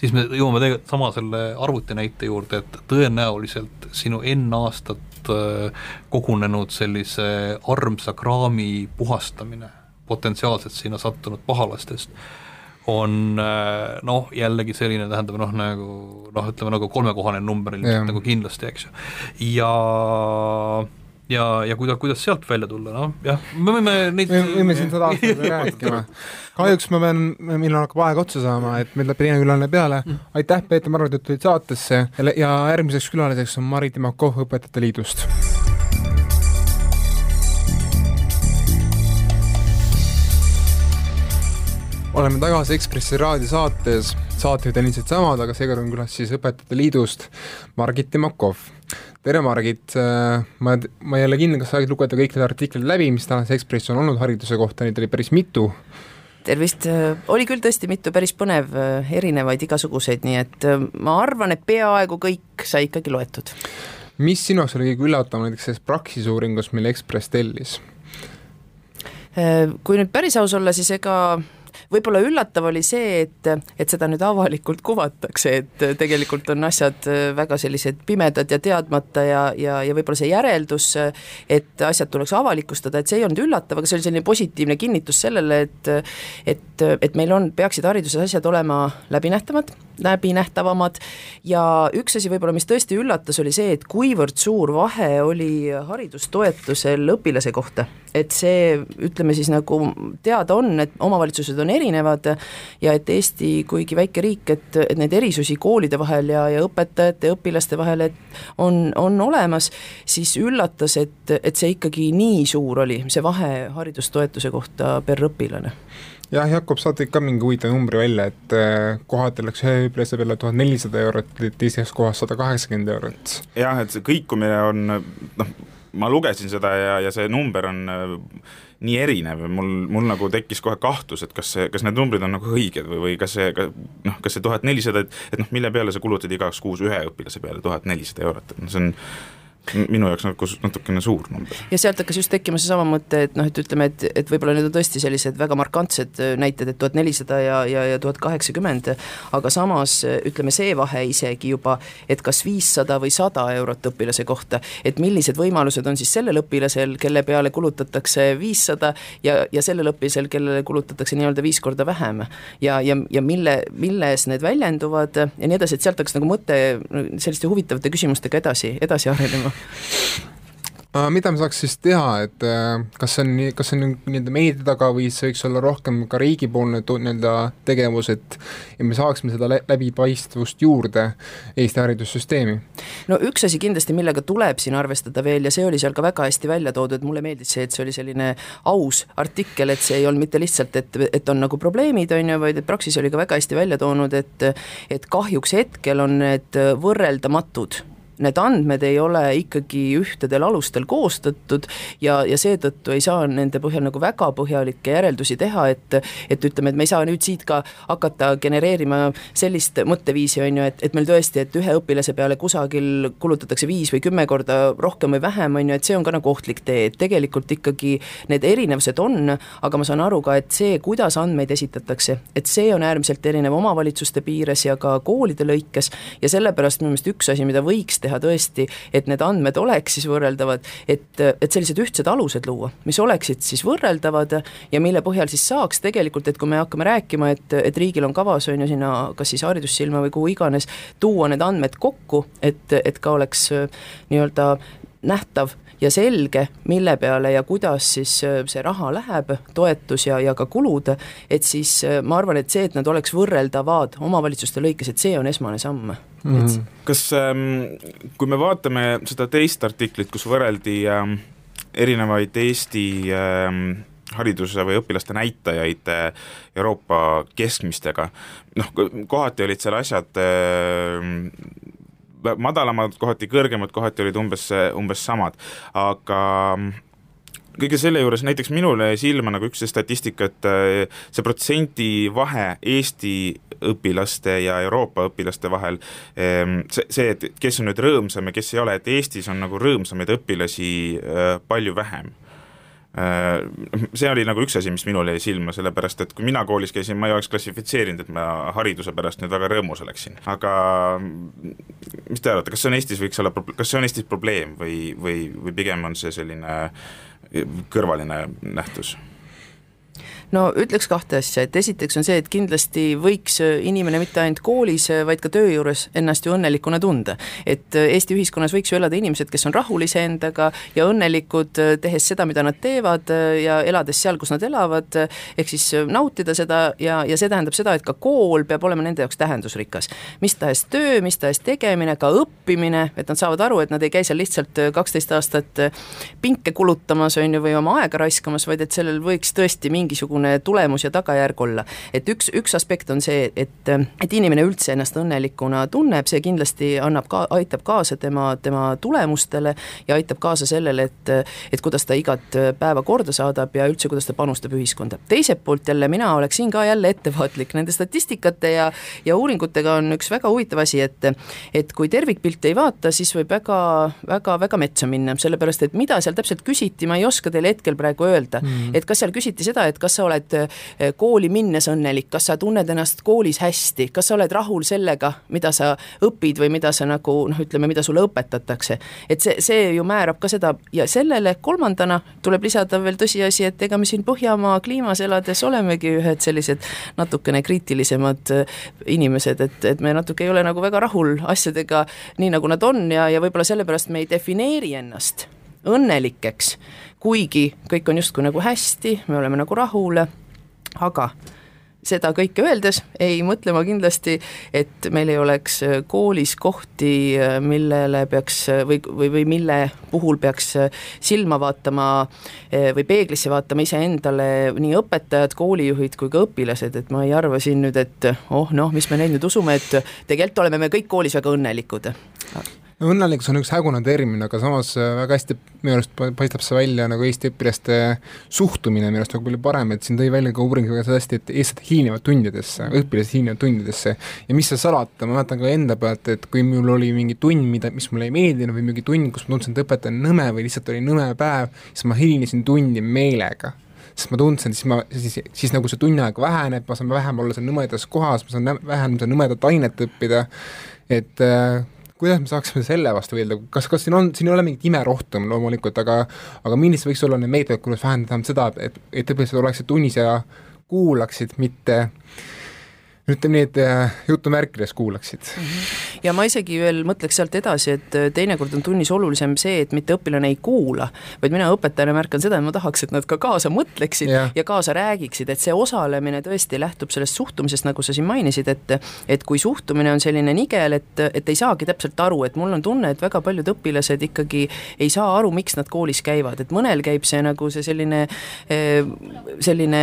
siis me jõuame tegelikult sama selle arvuti näite juurde, et tõenäoliselt sinu N aastat äh, kogunenud sellise armsa kraami puhastamine potentsiaalselt sinna sattunud pahalastest on äh, noh, jällegi selline, tähendab noh, nagu noh, ütleme nagu kolmekohane number ilmselt nagu kindlasti, eks ju. ja ja, ja kuida-, kuidas sealt välja tulla, noh jah, me võime neid me võime siin sada aastat rääkima. kahjuks ma pean, meil hakkab aeg otsa saama, et meil läheb teine külaline peale, mm. aitäh, Peeter Marvet, et tulid saatesse ja järgmiseks külaliseks on Mari Timakov Õpetajate Liidust oleme tagasi Ekspressi raadiosaates, saatejuhid on ilmselt samad, aga seekord on külas siis Õpetajate Liidust Margit Timakov. tere, Margit, ma, ma ei ole kindel, kas sa said lugeda kõik need artiklid läbi, mis tänases Ekspressis on olnud hariduse kohta, neid oli päris mitu tervist, oli küll tõesti mitu päris põnev, erinevaid igasuguseid, nii et ma arvan, et peaaegu kõik sai ikkagi loetud. mis sinu jaoks oli kõige üllatavam näiteks selles Praxise uuringus, mille Ekspress tellis? Kui nüüd päris aus olla, siis ega võib-olla üllatav oli see, et, et seda nüüd avalikult kuvatakse, et tegelikult on asjad väga sellised pimedad ja teadmata ja, ja, ja võib-olla see järeldus, et asjad tuleks avalikustada, et see ei olnud üllatav, aga see oli selline positiivne kinnitus sellele, et et, et meil on, peaksid hariduses asjad olema läbinähtavad, läbinähtavamad ja üks asi võib-olla, mis tõesti üllatas, oli see, et kuivõrd suur vahe oli haridustoetusel õpilase kohta. Et see, ütleme siis nagu teada on, et omavalitsused on erinevad ja et Eesti, kuigi väike riik, et, et neid erisusi koolide vahel ja, ja õpetajate ja õpilaste vahel, et on, on olemas, siis üllatas, et, et see ikkagi nii suur oli, see vahe haridustoetuse kohta per õpilane jah, Jakob, saate ikka mingi huvitava numbri välja, et äh, kohati läks ühe õpilase peale tuhat nelisada eurot, teises kohas sada kaheksakümmend eurot. jah, et see kõikumine on noh, ma lugesin seda ja, ja see number on nii erinev. Ja mul, mul nagu tekkis kohe kahtlus, et kas see, kas need numbrid on nagu õiged või, või kas see, noh, kas see tuhat nelisada, et et noh, mille peale sa kulutad igaks kuus ühe õpilase peale tuhat nelisada eurot, et noh, see on minu jaoks nagu natukene suur number. ja sealt hakkas just tekkima seesama mõte, et noh, et ütleme, et, et võib-olla need on tõesti sellised väga markantsed äh, näited, et tuhat nelisada ja, ja, ja tuhat kaheksakümmend, aga samas äh, ütleme, see vahe isegi juba, et kas viissada või sada eurot õpilase kohta, et millised võimalused on siis sellel õpilasel, kelle peale kulutatakse viissada ja, ja sellel õpilasel, kellele kulutatakse nii-öelda viis korda vähem. ja, ja, ja mille, milles need väljenduvad ja nii edasi, et sealt hakkas nagu mõte selliste huvitavate küsimustega edasi, edasi arenema mida me saaks siis teha, et äh, kas see on kas see on nii-öelda meedia taga või see võiks olla rohkem ka riigipoolne nii-öelda tegevus, et ja me saaksime seda läbipaistvust juurde Eesti haridussüsteemi? no üks asi kindlasti, millega tuleb siin arvestada veel ja see oli seal ka väga hästi välja toodud, mulle meeldis see, et see oli selline aus artikkel, et see ei olnud mitte lihtsalt, et, et on nagu probleemid, on ju, vaid et Praxis oli ka väga hästi välja toonud, et et kahjuks hetkel on need võrreldamatud need andmed ei ole ikkagi ühtedel alustel koostatud ja, ja seetõttu ei saa nende põhjal nagu väga põhjalikke järeldusi teha, et et ütleme, et me ei saa nüüd siit ka hakata genereerima sellist mõtteviisi, on ju, et, et meil tõesti, et ühe õpilase peale kusagil kulutatakse viis või kümme korda rohkem või vähem, on ju, et see on ka nagu ohtlik tee, et tegelikult ikkagi need erinevused on, aga ma saan aru ka, et see, kuidas andmeid esitatakse, et see on äärmiselt erinev omavalitsuste piires ja ka koolide lõikes ja sellepärast minu meelest üks asi, mida võiks teha tõesti, et need andmed oleks siis võrreldavad, et, et sellised ühtsed alused luua, mis oleksid siis võrreldavad ja mille põhjal siis saaks tegelikult, et kui me hakkame rääkima, et, et riigil on kavas, on ju, sinna kas siis haridussilma või kuhu iganes, tuua need andmed kokku, et, et ka oleks nii-öelda nähtav ja selge, mille peale ja kuidas siis äh, see raha läheb, toetus ja, ja ka kulud, et siis äh, ma arvan, et see, et nad oleks võrreldavad omavalitsuste lõikes, et see on esmane samm mm. -hmm. kas ähm, kui me vaatame seda teist artiklit, kus võrreldi ähm, erinevaid Eesti ähm, hariduse või õpilaste näitajaid äh, Euroopa keskmistega, noh, kohati olid seal asjad äh, madalamad, kohati kõrgemad, kohati olid umbes, umbes samad, aga kõige selle juures näiteks minule jäi silma nagu üks see statistika, et äh, see protsendi vahe Eesti õpilaste ja Euroopa õpilaste vahel, ähm, see, see, et kes on nüüd rõõmsam ja kes ei ole, et Eestis on nagu rõõmsamaid õpilasi äh, palju vähem. Äh, see oli nagu üks asi, mis minul jäi silma, sellepärast et kui mina koolis käisin, ma ei oleks klassifitseerinud, et ma hariduse pärast nüüd väga rõõmus oleksin, aga mis te arvate, kas see on Eestis, võiks olla, kas see on Eestis probleem või, või, või pigem on see selline kõrvaline nähtus? No ütleks kahte asja, et esiteks on see, et kindlasti võiks äh, inimene mitte ainult koolis, äh, vaid ka töö juures ennast ju õnnelikuna tunda. et äh, Eesti ühiskonnas võiks ju elada inimesed, kes on rahul iseendaga ja õnnelikud, tehes seda, mida nad teevad ja elades seal, kus nad elavad, ehk siis nautida seda ja, ja see tähendab seda, et ka kool peab olema nende jaoks tähendusrikas. mis tahes töö, mis tahes tegemine, ka õppimine, et nad saavad aru, et nad ei käi seal lihtsalt kaksteist aastat pinke kulutamas, on ju, või oma aega raiskamas, vaid et sellel võiks tõesti mingisugune mingisugune tulemus ja tagajärg olla. et üks, üks aspekt on see, et, et inimene üldse ennast õnnelikuna tunneb, see kindlasti annab ka, aitab kaasa tema, tema tulemustele ja aitab kaasa sellele, et et kuidas ta igat päeva korda saadab ja üldse, kuidas ta panustab ühiskonda. teiselt poolt jälle mina oleksin ka jälle ettevaatlik, nende statistikate ja ja uuringutega on üks väga huvitav asi, et et kui tervikpilti ei vaata, siis võib väga, väga, väga metsa minna, sellepärast et mida seal täpselt küsiti, ma ei oska teile hetkel praegu öelda mm., et kas seal küsiti seda, et kas sa oled eh, kooli minnes õnnelik, kas sa tunned ennast koolis hästi, kas sa oled rahul sellega, mida sa õpid või mida sa nagu noh, ütleme, mida sulle õpetatakse. et see, see ju määrab ka seda. Ja sellele kolmandana tuleb lisada veel tõsiasi, et ega me siin Põhjamaa kliimas elades olemegi ühed sellised natukene kriitilisemad eh, inimesed, et, et me natuke ei ole nagu väga rahul asjadega nii, nagu nad on ja, ja võib-olla sellepärast me ei defineeri ennast õnnelikeks kuigi kõik on justkui nagu hästi, me oleme nagu rahul, aga seda kõike öeldes ei mõtle ma kindlasti, et meil ei oleks koolis kohti, millele peaks või, või, või mille puhul peaks silma vaatama või peeglisse vaatama iseendale nii õpetajad, koolijuhid kui ka õpilased, et ma ei arva siin nüüd, et oh noh, mis me neid nüüd usume, et tegelikult oleme me kõik koolis väga õnnelikud no õnnelikkus on üks hägune termin, aga samas äh, väga hästi minu arust paistab see välja nagu Eesti õpilaste suhtumine minu arust väga palju parem, et siin tõi välja ka uuring väga hästi, et eestlased hilinevad tundidesse, õpilased hilinevad tundidesse. ja mis seal salata, ma mäletan ka enda pealt, et kui mul oli mingi tund, mida, mis mulle ei meeldinud või mingi tund, kus ma tundsin, et õpetaja on nõme või lihtsalt oli nõme päev, siis ma hilinesin tundi meelega sest ma tundsin, siis ma, siis, siis nagu see tunni aeg väheneb, ma saan vähem olla seal nõmedas kohas, ma saan vähem seda nõmedat ainet õppida, et äh, kuidas me saaksime selle vastu võidelda, kas, kas siin on, siin ei ole mingit imerohtu loomulikult, aga aga millised võiks olla need meetmed, kuidas vähendada seda, et, et õpilased oleksid tunnis ja kuulaksid, mitte ütleme nii, et äh, jutumärkides kuulaksid mm. -hmm. Ja ma isegi veel mõtleks sealt edasi, et äh, teinekord on tunnis olulisem see, et mitte õpilane ei kuula, vaid mina õpetajana märkan seda, et ma tahaks, et nad ka kaasa mõtleksid ja, ja kaasa räägiksid, et see osalemine tõesti lähtub sellest suhtumisest, nagu sa siin mainisid, et et kui suhtumine on selline nigel, et, et ei saagi täpselt aru, et mul on tunne, et väga paljud õpilased ikkagi ei saa aru, miks nad koolis käivad, et mõnel käib see nagu see selline äh, selline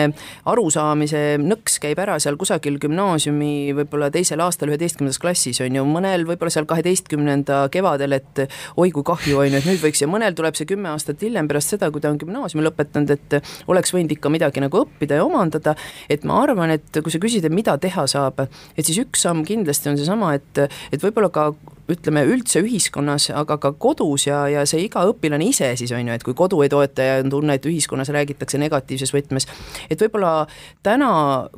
arusaamise nõks käib ära seal kusagil gümnaasiumi võib-olla teisel aastal üheteistkümnendas klassis on ju, mõnel mõnel võib-olla seal kaheteistkümnenda kevadel, et oi kui kahju, on ju, et nüüd võiks ja mõnel tuleb see kümme aastat hiljem pärast seda, kui ta on gümnaasiumi lõpetanud, et oleks võinud ikka midagi nagu õppida ja omandada, et ma arvan, et kui sa küsid, et mida teha saab, et siis üks samm kindlasti on seesama, et, et võib-olla ka ütleme üldse ühiskonnas, aga ka kodus ja, ja see iga õpilane ise siis on ju, et kui kodu ei toeta ja on tunne, et ühiskonnas räägitakse negatiivses võtmes, et võib-olla täna,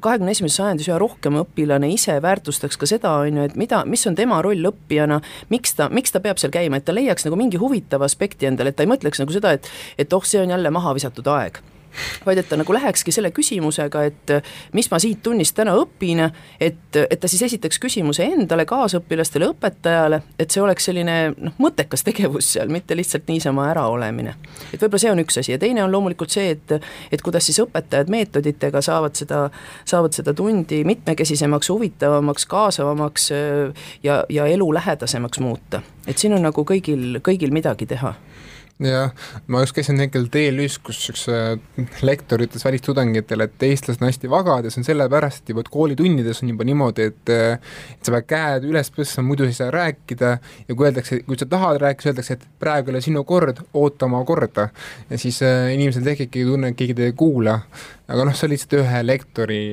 kahekümne esimeses sajandis üha rohkem õpilane ise väärtustaks ka seda, on ju, et mida, mis on tema roll õppijana, miks ta, miks ta peab seal käima, et ta leiaks nagu mingi huvitava aspekti endale, et ta ei mõtleks nagu seda, et et oh, see on jälle maha visatud aeg vaid et ta nagu lähekski selle küsimusega, et mis ma siit tunnist täna õpin, et, et ta siis esitaks küsimuse endale, kaasõpilastele, õpetajale, et see oleks selline noh, mõttekas tegevus seal, mitte lihtsalt niisama äraolemine. et võib-olla see on üks asi ja teine on loomulikult see, et et kuidas siis õpetajad meetoditega saavad seda, saavad seda tundi mitmekesisemaks, huvitavamaks, kaasavamaks ja, ja elulähedasemaks muuta. et siin on nagu kõigil, kõigil midagi teha jah, ma just käisin hetkel TLÜ-s, kus üks äh, lektor ütles välistudengitele, et eestlased on hästi vagad ja see on sellepärast, et juba koolitundides on juba niimoodi, et äh, et sa pead käed üles tõstma, muidu ei saa rääkida ja kui öeldakse, kui sa tahad rääkida, siis öeldakse, et praegu ei ole sinu kord, oota oma korda. ja siis äh, inimesel tekibki tunne, et keegi teid ei kuula. aga noh, see on lihtsalt ühe lektori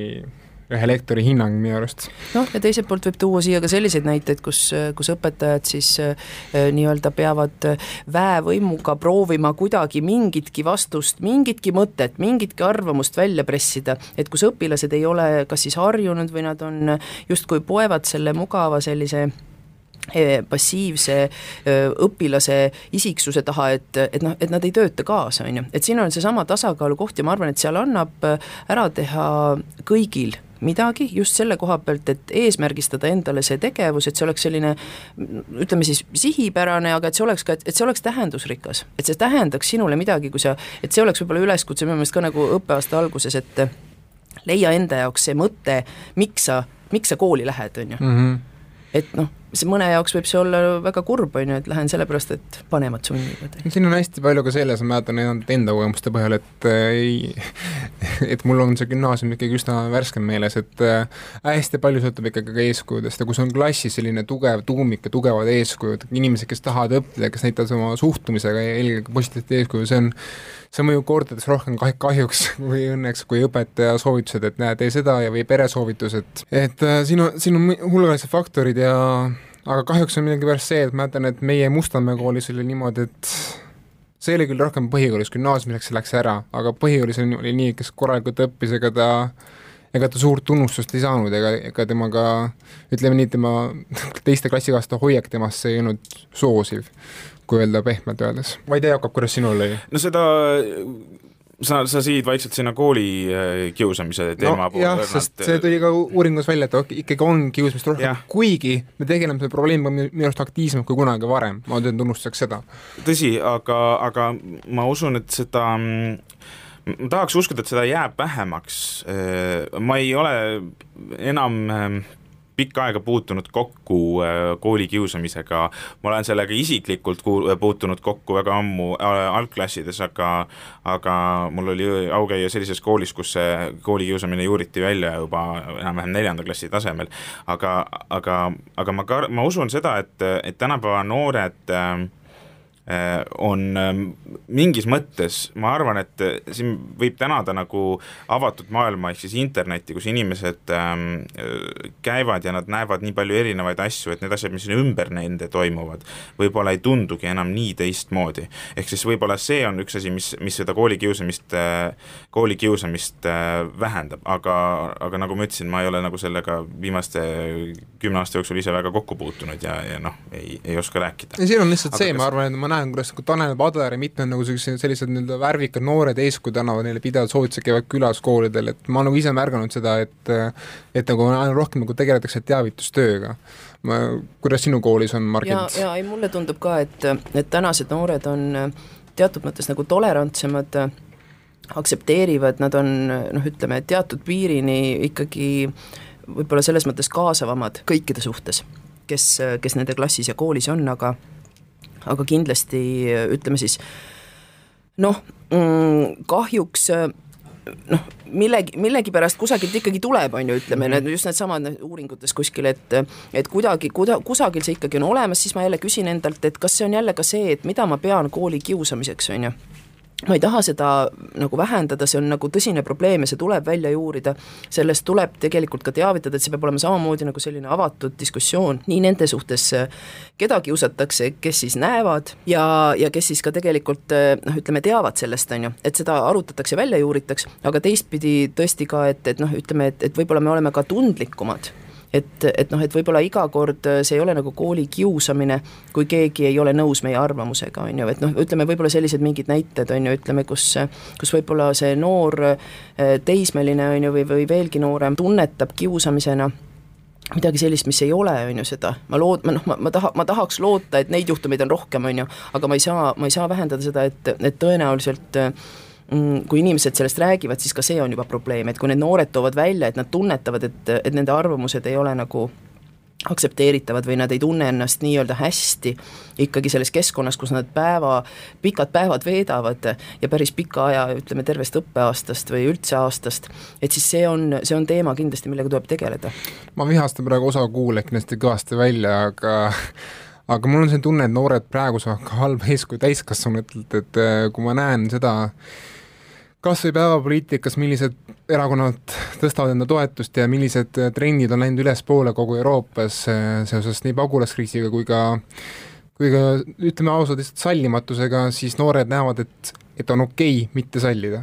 ühe lektori hinnang minu arust. noh, ja teiselt poolt võib tuua siia ka selliseid näiteid, kus, kus õpetajad siis äh, nii-öelda peavad väevõimuga proovima kuidagi mingitki vastust, mingitki mõtet, mingitki arvamust välja pressida, et kus õpilased ei ole kas siis harjunud või nad on justkui poevad selle mugava sellise passiivse õpilase isiksuse taha, et, et noh, et nad ei tööta kaasa, on ju, et siin on seesama tasakaalu koht ja ma arvan, et seal annab ära teha kõigil midagi just selle koha pealt, et eesmärgistada endale see tegevus, et see oleks selline ütleme siis sihipärane, aga et see oleks ka, et see oleks tähendusrikas. et see tähendaks sinule midagi, kui sa, et see oleks võib-olla üleskutse minu meelest ka nagu õppeaasta alguses, et leia enda jaoks see mõte, miks sa, miks sa kooli lähed, on ju. Mhm. et noh see mõne jaoks võib see olla väga kurb, on ju, et lähen sellepärast, et vanemad sunnivad. siin on hästi palju ka selles, ma mäletan enda kogemuste põhjal, et äh, ei, et mul on see gümnaasium ikkagi üsna värskem meeles, et äh, hästi palju sõltub ikkagi ka eeskujudest ja kui sul on klassis selline tugev tuumik ja tugevad eeskujud, inimesed, kes tahavad õppida, kes näitavad oma suhtumisega eelkõige positiivset eeskuju, see on see mõjub kordades rohkem kah-, kahjuks või õnneks kui õpetaja soovitused, et näe, tee seda ja või peresoovitused, et äh, siin on, siin on hulgalised faktorid ja aga kahjuks on millegipärast see, et ma mäletan, et meie Mustamäe koolis oli niimoodi, et see oli küll rohkem põhikoolis, gümnaasiumis läks ära, aga põhikoolis oli, oli nii, kes korralikult õppis, ega ta ega ta suurt tunnustust ei saanud, ega, ega temaga, ütleme nii, tema teiste klassikaaslaste hoiak temasse ei olnud soosiv, kui öelda pehmelt öeldes. ma ei tea, Jakob, kuidas sinul oli? no seda sa, sa siid vaikselt sinna kooli äh, kiusamise teema no, poole. jah, sest see tuli ka uuringus välja, et ikkagi on kiusamist rohkem, kuigi me tegeleme selle probleemiga minu arust aktiivsemalt kui kunagi varem, ma teen tunnustuseks seda. tõsi, aga, aga ma usun, et seda ma tahaks uskuda, et seda jääb vähemaks, äh, ma ei ole enam äh, pikka aega puutunud kokku äh, koolikiusamisega, ma olen sellega isiklikult puutunud kokku väga ammu äh, algklassides, aga aga mul oli au käia sellises koolis, kus see koolikiusamine juuriti välja juba enam-vähem neljanda klassi tasemel. aga, aga, aga ma ka, ma usun seda, et, et tänapäeva noored äh, on ähm, mingis mõttes, ma arvan, et äh, siin võib tänada nagu avatud maailma ehk siis internetti, kus inimesed ähm, äh, käivad ja nad näevad nii palju erinevaid asju, et need asjad, mis ümber nende toimuvad, võib-olla ei tundugi enam nii teistmoodi. ehk siis võib-olla see on üks asi, mis, mis seda koolikiusamist, koolikiusamist vähendab, aga, aga nagu ma ütlesin, ma ei ole nagu sellega viimaste kümne aasta jooksul ise väga kokku puutunud ja, ja noh, ei, ei oska rääkida. siin on lihtsalt aga see ma arvan, et ma näen, kuidas nagu Tanel Padar ja mitmed nagu sellised, sellised nii-öelda värvikad noored eeskujud annavad neile pidevalt soovitused, käivad külas koolidel, et ma nagu ise märganud seda, et et nagu aina rohkem nagu tegeletakse teavitustööga. ma, kuidas sinu koolis on, Margit? jaa, jaa, ei mulle tundub ka, et, et tänased noored on teatud mõttes nagu tolerantsemad, aktsepteerivad, nad on noh, ütleme teatud piirini ikkagi võib-olla selles mõttes kaasavamad kõikide suhtes, kes, kes nende klassis ja koolis on, aga aga kindlasti ütleme siis noh, mm, kahjuks noh, millegi, millegipärast kusagilt ikkagi tuleb, on ju, ütleme need just needsamad uuringutes kuskil, et et kuidagi, kuda-, kusagil see ikkagi on olemas, siis ma jälle küsin endalt, et kas see on jälle ka see, et mida ma pean kooli kiusamiseks, on ju ma ei taha seda nagu vähendada, see on nagu tõsine probleem ja see tuleb välja juurida, sellest tuleb tegelikult ka teavitada, et see peab olema samamoodi nagu selline avatud diskussioon nii nende suhtes, keda kiusatakse, kes siis näevad ja, ja kes siis ka tegelikult noh, ütleme, teavad sellest, on ju, et seda arutatakse, välja juuritakse, aga teistpidi tõesti ka, et, et noh, ütleme, et, et võib-olla me oleme ka tundlikumad et, et noh, et võib-olla iga kord äh, see ei ole nagu kooli kiusamine, kui keegi ei ole nõus meie arvamusega, on ju, et noh, ütleme võib-olla sellised mingid näited, on ju, ütleme, kus kus võib-olla see noor äh, teismeline, on ju, või, või veelgi noorem tunnetab kiusamisena midagi sellist, mis ei ole, on ju, seda, ma lood-, ma noh, ma, ma taha, ma tahaks loota, et neid juhtumeid on rohkem, on ju, aga ma ei saa, ma ei saa vähendada seda, et, et tõenäoliselt äh, kui inimesed sellest räägivad, siis ka see on juba probleem, et kui need noored toovad välja, et nad tunnetavad, et, et nende arvamused ei ole nagu aktsepteeritavad või nad ei tunne ennast nii-öelda hästi ikkagi selles keskkonnas, kus nad päeva, pikad päevad veedavad ja päris pika aja, ütleme tervest õppeaastast või üldse aastast, et siis see on, see on teema kindlasti, millega tuleb tegeleda. ma vihastan praegu osa kuulajaid kindlasti kõvasti välja, aga aga mul on see tunne, et noored praegu saavad ka halba eeskuju täiskasvanutelt, et kui ma näen seda, kas või päevapoliitikas, millised erakonnad tõstavad enda toetust ja millised trendid on läinud ülespoole kogu Euroopas eh, seoses nii pagulaskriisiga kui ka kui ka ütleme ausalt, lihtsalt sallimatusega, siis noored näevad, et, et on okei okay mitte sallida.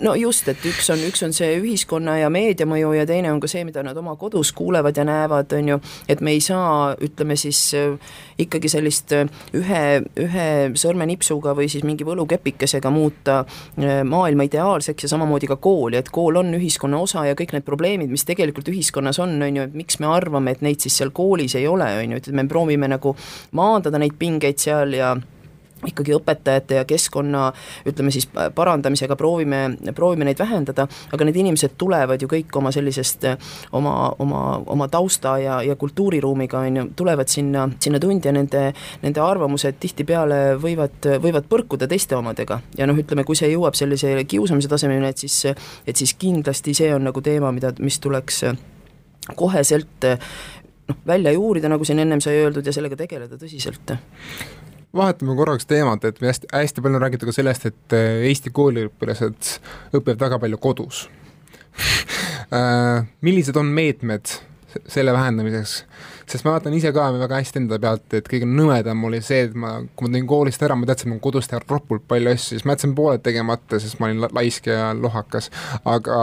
No just, et üks on, üks on see ühiskonna ja meedia mõju ja teine on ka see, mida nad oma kodus kuulevad ja näevad, on ju, et me ei saa, ütleme siis äh, ikkagi sellist äh, ühe, ühe sõrmenipsuga või siis mingi võlukepikesega muuta äh, maailma ideaalseks ja samamoodi ka kooli, et kool on ühiskonna osa ja kõik need probleemid, mis tegelikult ühiskonnas on, on ju, et miks me arvame, et neid siis seal koolis ei ole, on ju, et me proovime nagu maandada neid pingeid seal ja ikkagi õpetajate ja keskkonna ütleme siis parandamisega proovime, proovime neid vähendada, aga need inimesed tulevad ju kõik oma sellisest oma, oma, oma tausta ja, ja kultuuriruumiga, on ju, tulevad sinna, sinna tundi ja nende, nende arvamused tihtipeale võivad, võivad põrkuda teiste omadega. ja noh, ütleme, kui see jõuab sellise kiusamise tasemeni, et siis, et siis kindlasti see on nagu teema, mida, mis tuleks koheselt noh, välja juurida, nagu siin ennem sai öeldud, ja sellega tegeleda tõsiselt vahetame korraks teemat, et me hästi, hästi palju on räägitud ka sellest, et äh, Eesti kooliõpilased õpivad väga palju kodus. Äh, millised on meetmed selle vähendamiseks, sest ma vaatan ise ka väga hästi enda pealt, et kõige nõmedam oli see, et ma, kui ma tulin koolist ära, ma teadsin, et on kodus teha ropult palju asju, siis ma jätsin pooled tegemata, sest ma olin laisk ja lohakas. aga,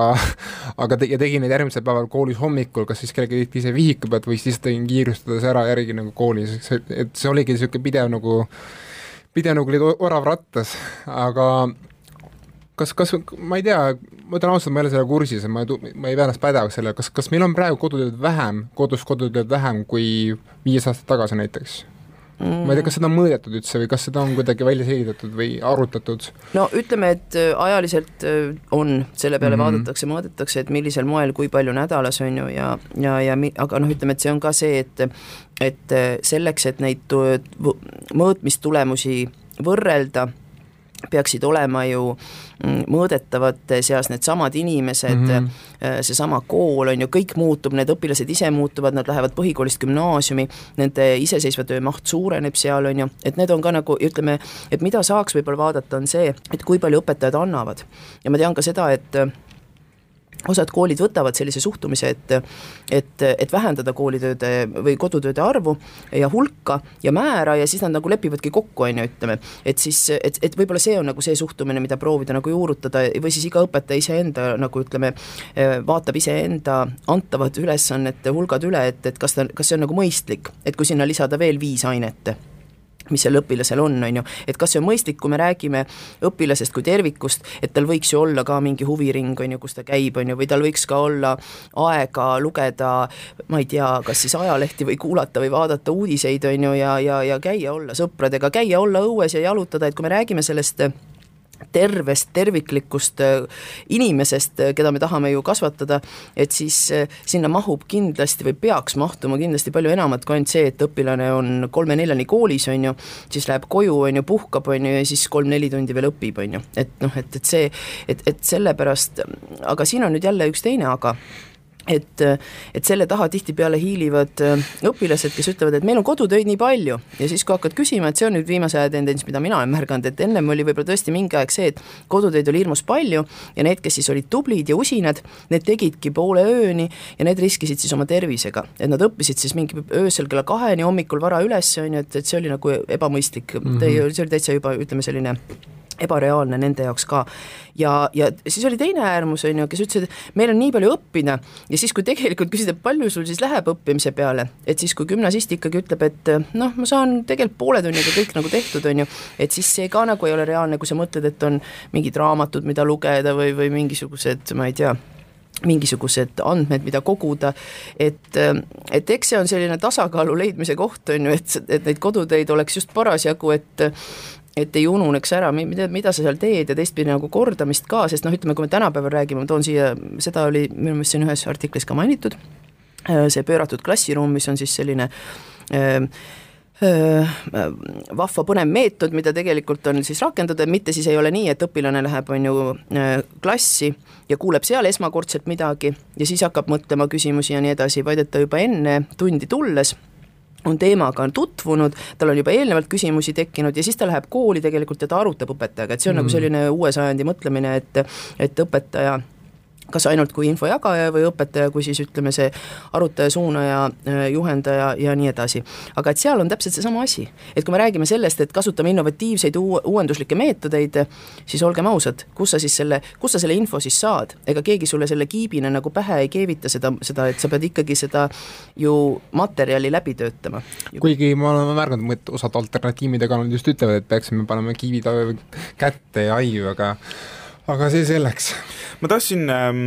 aga te, ja tegin neid järgmisel päeval koolis hommikul, kas siis kellegi teise vihiku pealt või siis tegin kiirustades ära järgi nagu koolis, et see oligi niisugune pidev nagu, pidev nagu oli orav rattas, aga kas, kas, ma ei tea, ma ütlen ausalt, ma ei ole selle kursis, ma ei, ma ei pea ennast pädevaks selle, kas, kas meil on praegu kodutööd vähem, kodus kodutööd vähem kui viis aastat tagasi näiteks? mm. ma ei tea, kas seda on mõõdetud üldse või kas seda on kuidagi välja selgitatud või arutatud? no ütleme, et äh, ajaliselt äh, on, selle peale mm vaadatakse, mõõdetakse, et millisel moel, kui palju nädalas, on ju, ja, ja, ja aga noh, ütleme, et see on ka see, et et äh, selleks, et neid mõõtmistulemusi võrrelda, peaksid olema ju mm, mõõdetavate seas needsamad inimesed mm, -hmm. seesama kool on ju, kõik muutub, need õpilased ise muutuvad, nad lähevad põhikoolist gümnaasiumi, nende iseseisva töö maht suureneb seal, on ju, et need on ka nagu, ütleme, et mida saaks võib-olla vaadata, on see, et kui palju õpetajad annavad. ja ma tean ka seda, et osad koolid võtavad sellise suhtumise, et et, et vähendada koolitööde või kodutööde arvu ja hulka ja määra ja siis nad nagu lepivadki kokku, on ju, ütleme. et siis, et, et võib-olla see on nagu see suhtumine, mida proovida nagu juurutada või siis iga õpetaja iseenda nagu ütleme, vaatab iseenda antavad ülesannete hulgad üle, et, et kas ta, kas see on nagu mõistlik, et kui sinna lisada veel viis ainet mis sel õpilasel on, on ju, et kas see on mõistlik, kui me räägime õpilasest kui tervikust, et tal võiks ju olla ka mingi huviring, on ju, kus ta käib, on ju, või tal võiks ka olla aega lugeda, ma ei tea, kas siis ajalehti või kuulata või vaadata uudiseid, on ju, ja, ja, ja käia, olla sõpradega, käia, olla õues ja jalutada, et kui me räägime sellest tervest, terviklikust äh, inimesest, äh, keda me tahame ju kasvatada, et siis äh, sinna mahub kindlasti või peaks mahtuma kindlasti palju enamat kui ainult see, et õpilane on kolme-neljani koolis, on ju, siis läheb koju, on ju, puhkab, on ju, ja siis kolm-neli tundi veel õpib, on ju, et noh, et, et see, et, et sellepärast, aga siin on nüüd jälle üks teine aga et, et selle taha tihtipeale hiilivad äh, õpilased, kes ütlevad, et meil on kodutöid nii palju. Ja siis, kui hakkad küsima, et see on nüüd viimase aja tendents, mida mina olen märganud, et ennem oli võib-olla tõesti mingi aeg see, et kodutöid oli hirmus palju ja need, kes siis olid tublid ja usinad, need tegidki poole ööni ja need riskisid siis oma tervisega, et nad õppisid siis mingi öösel kella kaheni, hommikul vara üles, on ju, et, et see oli nagu ebamõistlik. Mm, -hmm. see oli täitsa juba ütleme, selline ebareaalne nende jaoks ka. ja, ja siis oli teine äärmus, on ju, kes ütlesid, et meil on nii palju õppida ja siis, kui tegelikult küsida, palju sul siis läheb õppimise peale, et siis, kui gümnasist ikkagi ütleb, et noh, ma saan tegelikult poole tunniga kõik nagu tehtud, on ju, et siis see ka nagu ei ole reaalne, kui sa mõtled, et on mingid raamatud, mida lugeda või, või mingisugused, ma ei tea mingisugused andmed, mida koguda, et, et eks see on selline tasakaalu leidmise koht, on ju, et, et neid kodutöid oleks just parasjagu, et et ei ununeks ära, mida, mida sa seal teed ja teistpidi nagu kordamist ka, sest noh, ütleme, kui me tänapäeval räägime, ma toon siia, seda oli minu meelest siin ühes artiklis ka mainitud, äh, see pööratud klassiruum, mis on siis selline äh, äh, vahva põnev meetod, mida tegelikult on siis rakendada, mitte siis ei ole nii, et õpilane läheb, on ju, klassi ja kuuleb seal esmakordselt midagi ja siis hakkab mõtlema küsimusi ja nii edasi, vaid et ta juba enne tundi tulles on teemaga tutvunud, tal on juba eelnevalt küsimusi tekkinud ja siis ta läheb kooli tegelikult ja ta arutab õpetajaga, et see on nagu mm. nagu selline uue sajandi mõtlemine, et et õpetaja kas ainult kui infojagaja või õpetaja kui siis ütleme, see arutaja, suunaja, äh, juhendaja ja nii edasi. aga et seal on täpselt seesama asi, et kui me räägime sellest, et kasutame innovatiivseid uu-, uuenduslikke meetodeid, siis olgem ausad, kus sa siis selle, kust sa selle info siis saad, ega keegi sulle selle kiibina nagu pähe ei keevita seda, seda, et sa pead ikkagi seda ju materjali läbi töötama. kuigi ma olen märganud, et osad alternatiivide kanalid just ütlevad, et peaksime panema kivid kätte ja aiu, aga aga see selleks. ma tahtsin ähm,,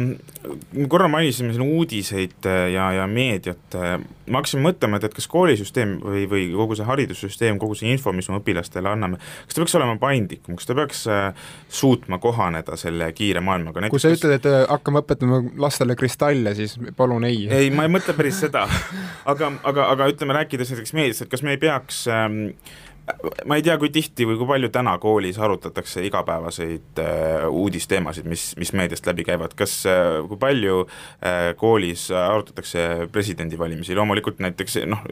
korra mainisime siin uudiseid äh, ja, ja meediat, äh, ma hakkasin mõtlema, et, et kas koolisüsteem või, või kogu see haridussüsteem, kogu see info, mis me õpilastele anname, kas ta peaks olema paindlikum, kas ta peaks äh, suutma kohaneda selle kiire maailmaga? kui sa ütled, et äh, hakkame õpetama lastele kristalle, siis palun ei. ei, ma ei mõtle päris seda aga, aga, aga ütleme, rääkides näiteks meediast, et kas me ei peaks ähm, ma ei tea, kui tihti või kui palju täna koolis arutatakse igapäevaseid äh, uudisteemasid, mis, mis meediast läbi käivad, kas äh,, kui palju äh, koolis arutatakse presidendivalimisi, loomulikult näiteks noh,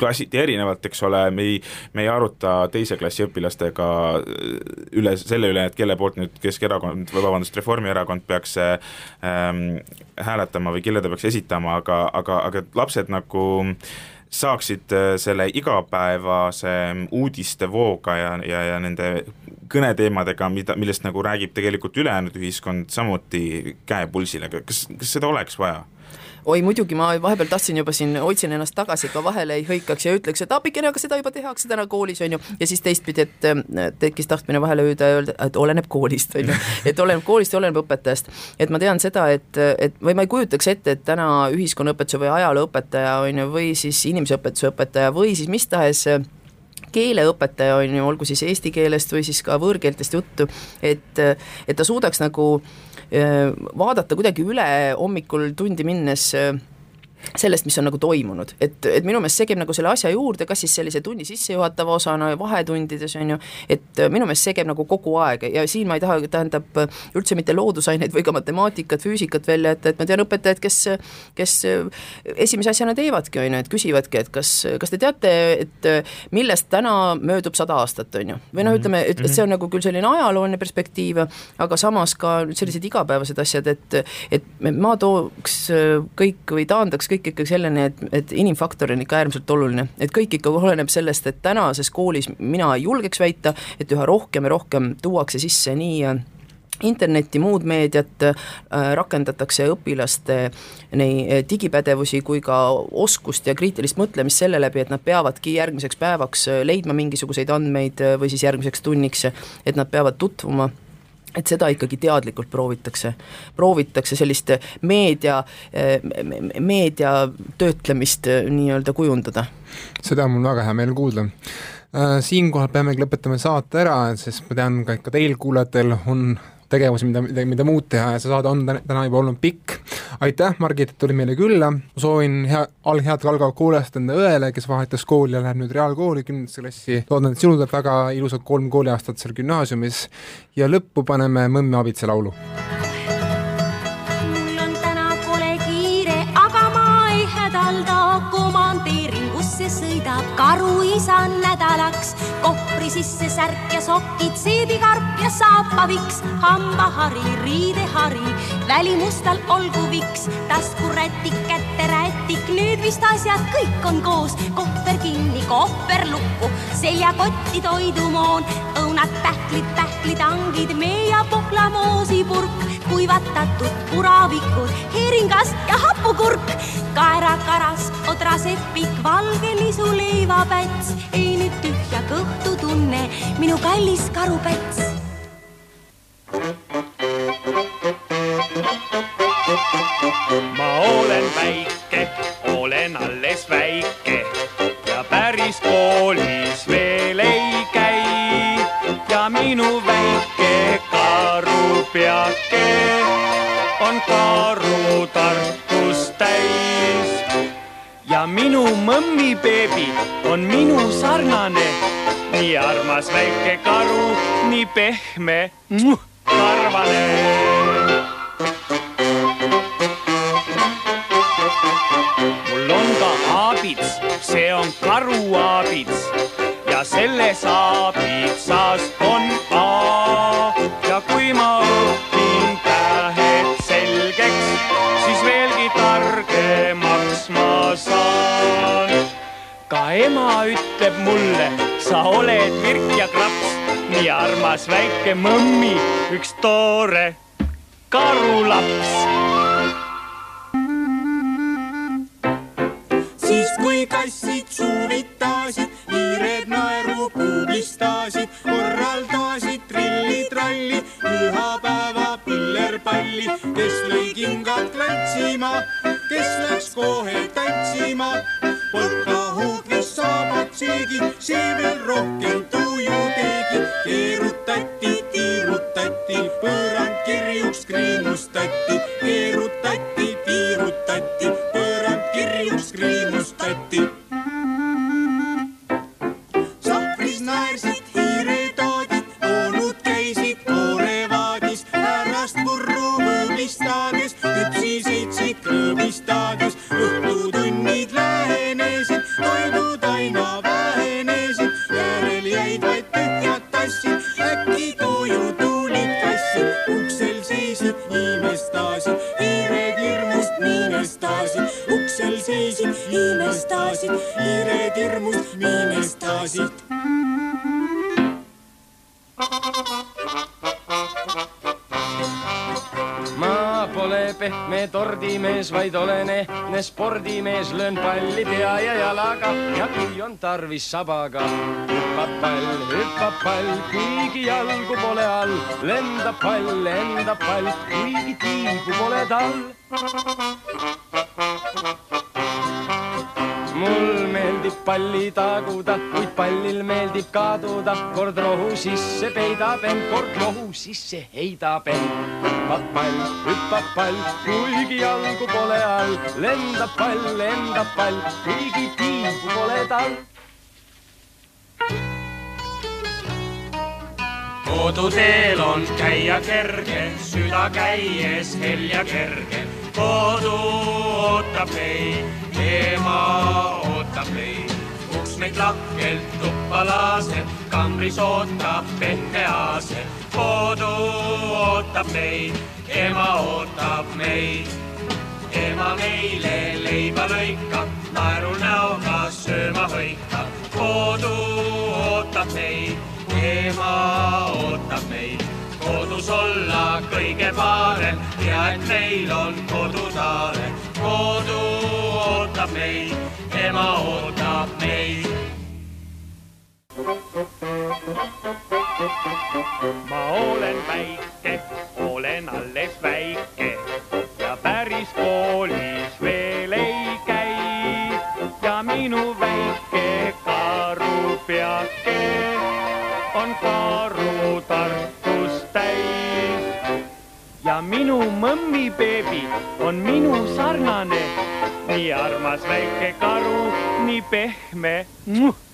klassiti erinevalt, eks ole, me ei, me ei aruta teise klassi õpilastega äh, üle, selle üle, et kelle poolt nüüd Keskerakond või vabandust, Reformierakond peaks äh, ähm, hääletama või kelle ta peaks esitama, aga, aga, aga lapsed nagu äh, saaksid äh, selle igapäevase uudistevooga ja, ja, ja nende kõneteemadega, mida, millest nagu räägib tegelikult ülejäänud ühiskond, samuti käe pulsile, kas, kas seda oleks vaja? Oi muidugi, ma vahepeal tahtsin juba siin, hoidsin ennast tagasi, et ma vahele ei hõikaks ja ütleks, et appikene, aga seda juba tehakse täna koolis, on ju, ja siis teistpidi, et tekkis tahtmine vahele hüüda ja öelda, et oleneb koolist, on ju, et oleneb koolist ja oleneb õpetajast. et ma tean seda, et, et või ma ei kujutaks ette, et täna ühiskonnaõpetuse või ajalooõpetaja, on ju, või siis inimeseõpetuse õpetaja või siis mis tahes keeleõpetaja on ju, olgu siis eesti keelest või siis ka võõrkeeltest juttu, et, et ta suudaks nagu vaadata kuidagi üle hommikul tundi minnes äh, sellest, mis on nagu toimunud, et, et minu meelest see käib nagu selle asja juurde, kas siis sellise tunni sissejuhatava osana ja vahetundides on ju, et minu meelest see käib nagu kogu aeg. Ja siin ma ei taha, tähendab üldse mitte loodusaineid või ka matemaatikat, füüsikat välja jätta, et ma tean õpetajaid, kes, kes esimese asjana teevadki, on ju, et küsivadki, et kas, kas te teate, et millest täna möödub sada aastat, on ju, või noh, mhm. ütleme, et, et see on nagu küll selline ajalooline perspektiiv, aga samas ka sellised igapäevased asjad, et, et ma tooks kõik või taandaks jõuaks kõik ikkagi selleni, et, et inimfaktor on ikka äärmiselt oluline, et kõik ikka oleneb sellest, et tänases koolis mina ei julgeks väita, et üha rohkem ja rohkem tuuakse sisse nii äh, internetti, muud meediat äh,, rakendatakse õpilaste nii äh, digipädevusi kui ka oskust ja kriitilist mõtlemist selle läbi, et nad peavadki järgmiseks päevaks äh, leidma mingisuguseid andmeid või siis järgmiseks tunniks, et nad peavad tutvuma et seda ikkagi teadlikult proovitakse, proovitakse sellist meedia, meedia töötlemist nii-öelda kujundada. seda on mul väga hea meel kuulda. siinkohal peamegi lõpetama saate ära, sest ma tean ka, et ka teil, kuulajatel, on tegevusi, mida, mida, mida muud teha ja see saade on täna juba olnud pikk. aitäh, Margit, et tulid meile külla, soovin hea, alghead algavat kuulajast enda õele, kes vahetas kooli ja läheb nüüd reaalkooli kümnendasse klassi, loodan, et sinul tuleb väga ilusad kolm kooliaastat seal gümnaasiumis ja lõppu paneme Mõmme abitsa laulu. Sisse särk ja sokid, seebikarp ja saapaviks, hambahari, riidehari, välimustal olgu viks, taskurätik, käterätik, nüüd vist asjad kõik on koos, kohver kinni, kohver lukku, seljakotti toidumoon, õunad, pähklid, pähklitangid, mee ja pohlamoosipurk, kuivatatud puravikud, heeringas ja hapukurk, kaerakaras, odrasepik, valge nisu leivapäts, ei nüüd tühja kõhtu tunne, minu kallis karupäts. ma olen väike, olen alles väike ja päris koolis veel ei käi ja minu väike karupeake on karutarkust minu mõmmibeebi on minu sarnane, nii armas väike karu, nii pehme, karvane. See on karuaabits. Ja selles aabitsas ema ütleb mulle, sa oled virk ja kraps, nii armas väike mõmmi, üks toore karulaps. Siis kui kassid suuvitasid, hiired naeru publistasid, korraldasid trilli-tralli, pühapäeva pillerpalli, kes lõi kingad klantsima, kes läks kohe tantsima, Polttaa huukin saavat siikin, siiven rohkin tuijutiikin. Kieruttatti, tiiruttatti, pöörän kirjuks kriinustätti, kieruttatti. Vaid olen ehtne spordimees, löön palli pea ja jalaga ja kui on tarvis sabaga. hüppab pall, hüppab pall, kuigi jalgu pole all, lendab pall, lendab pall, kuigi tiibu pole tal. mul meeldib palli taguda, kuid pallil meeldib kaduda, kord rohu sisse peidab end, kord rohu sisse heidab end. Hüppab pall, hüppab pall, kuigi jalgu pole all, lendab pall, lendab pall, kuigi tiibu pole tal. koduteel on käia kerge, süda käies helja kerge. kodu ootab meid, ema ootab meid. uks meid lahkelt tuppa laseb, kambris ootab pehme aaseb. Kodu ootab meid, ema ootab meid. ema meile leiba lõikab, naeru näoga sööma hõikab. kodu ootab meid, ema ootab meid. kodus olla kõige parem ja et meil on kodusaare. kodu ootab meid, ema ootab meid. Ma olen väike, olen alles väike ja päris koolis veel ei käi. Ja minu väike karu peake on karu tarkust täis. Ja minu mõmmi beebi on minu sarnane, nii armas väike karu, nii pehme,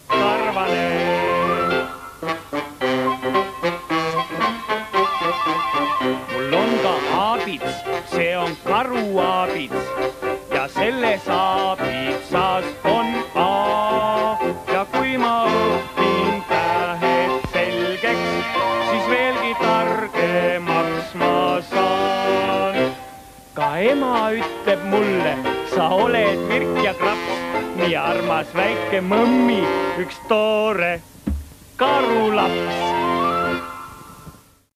karvane. mul on ka aabits, see on karuaabits ja selles aabitsas on A ja kui ma õpin tähed selgeks, siis veelgi targemaks ma saan. ka ema ütleb mulle, sa oled virk ja kraps, nii armas väike mõmmi, üks toore karulaps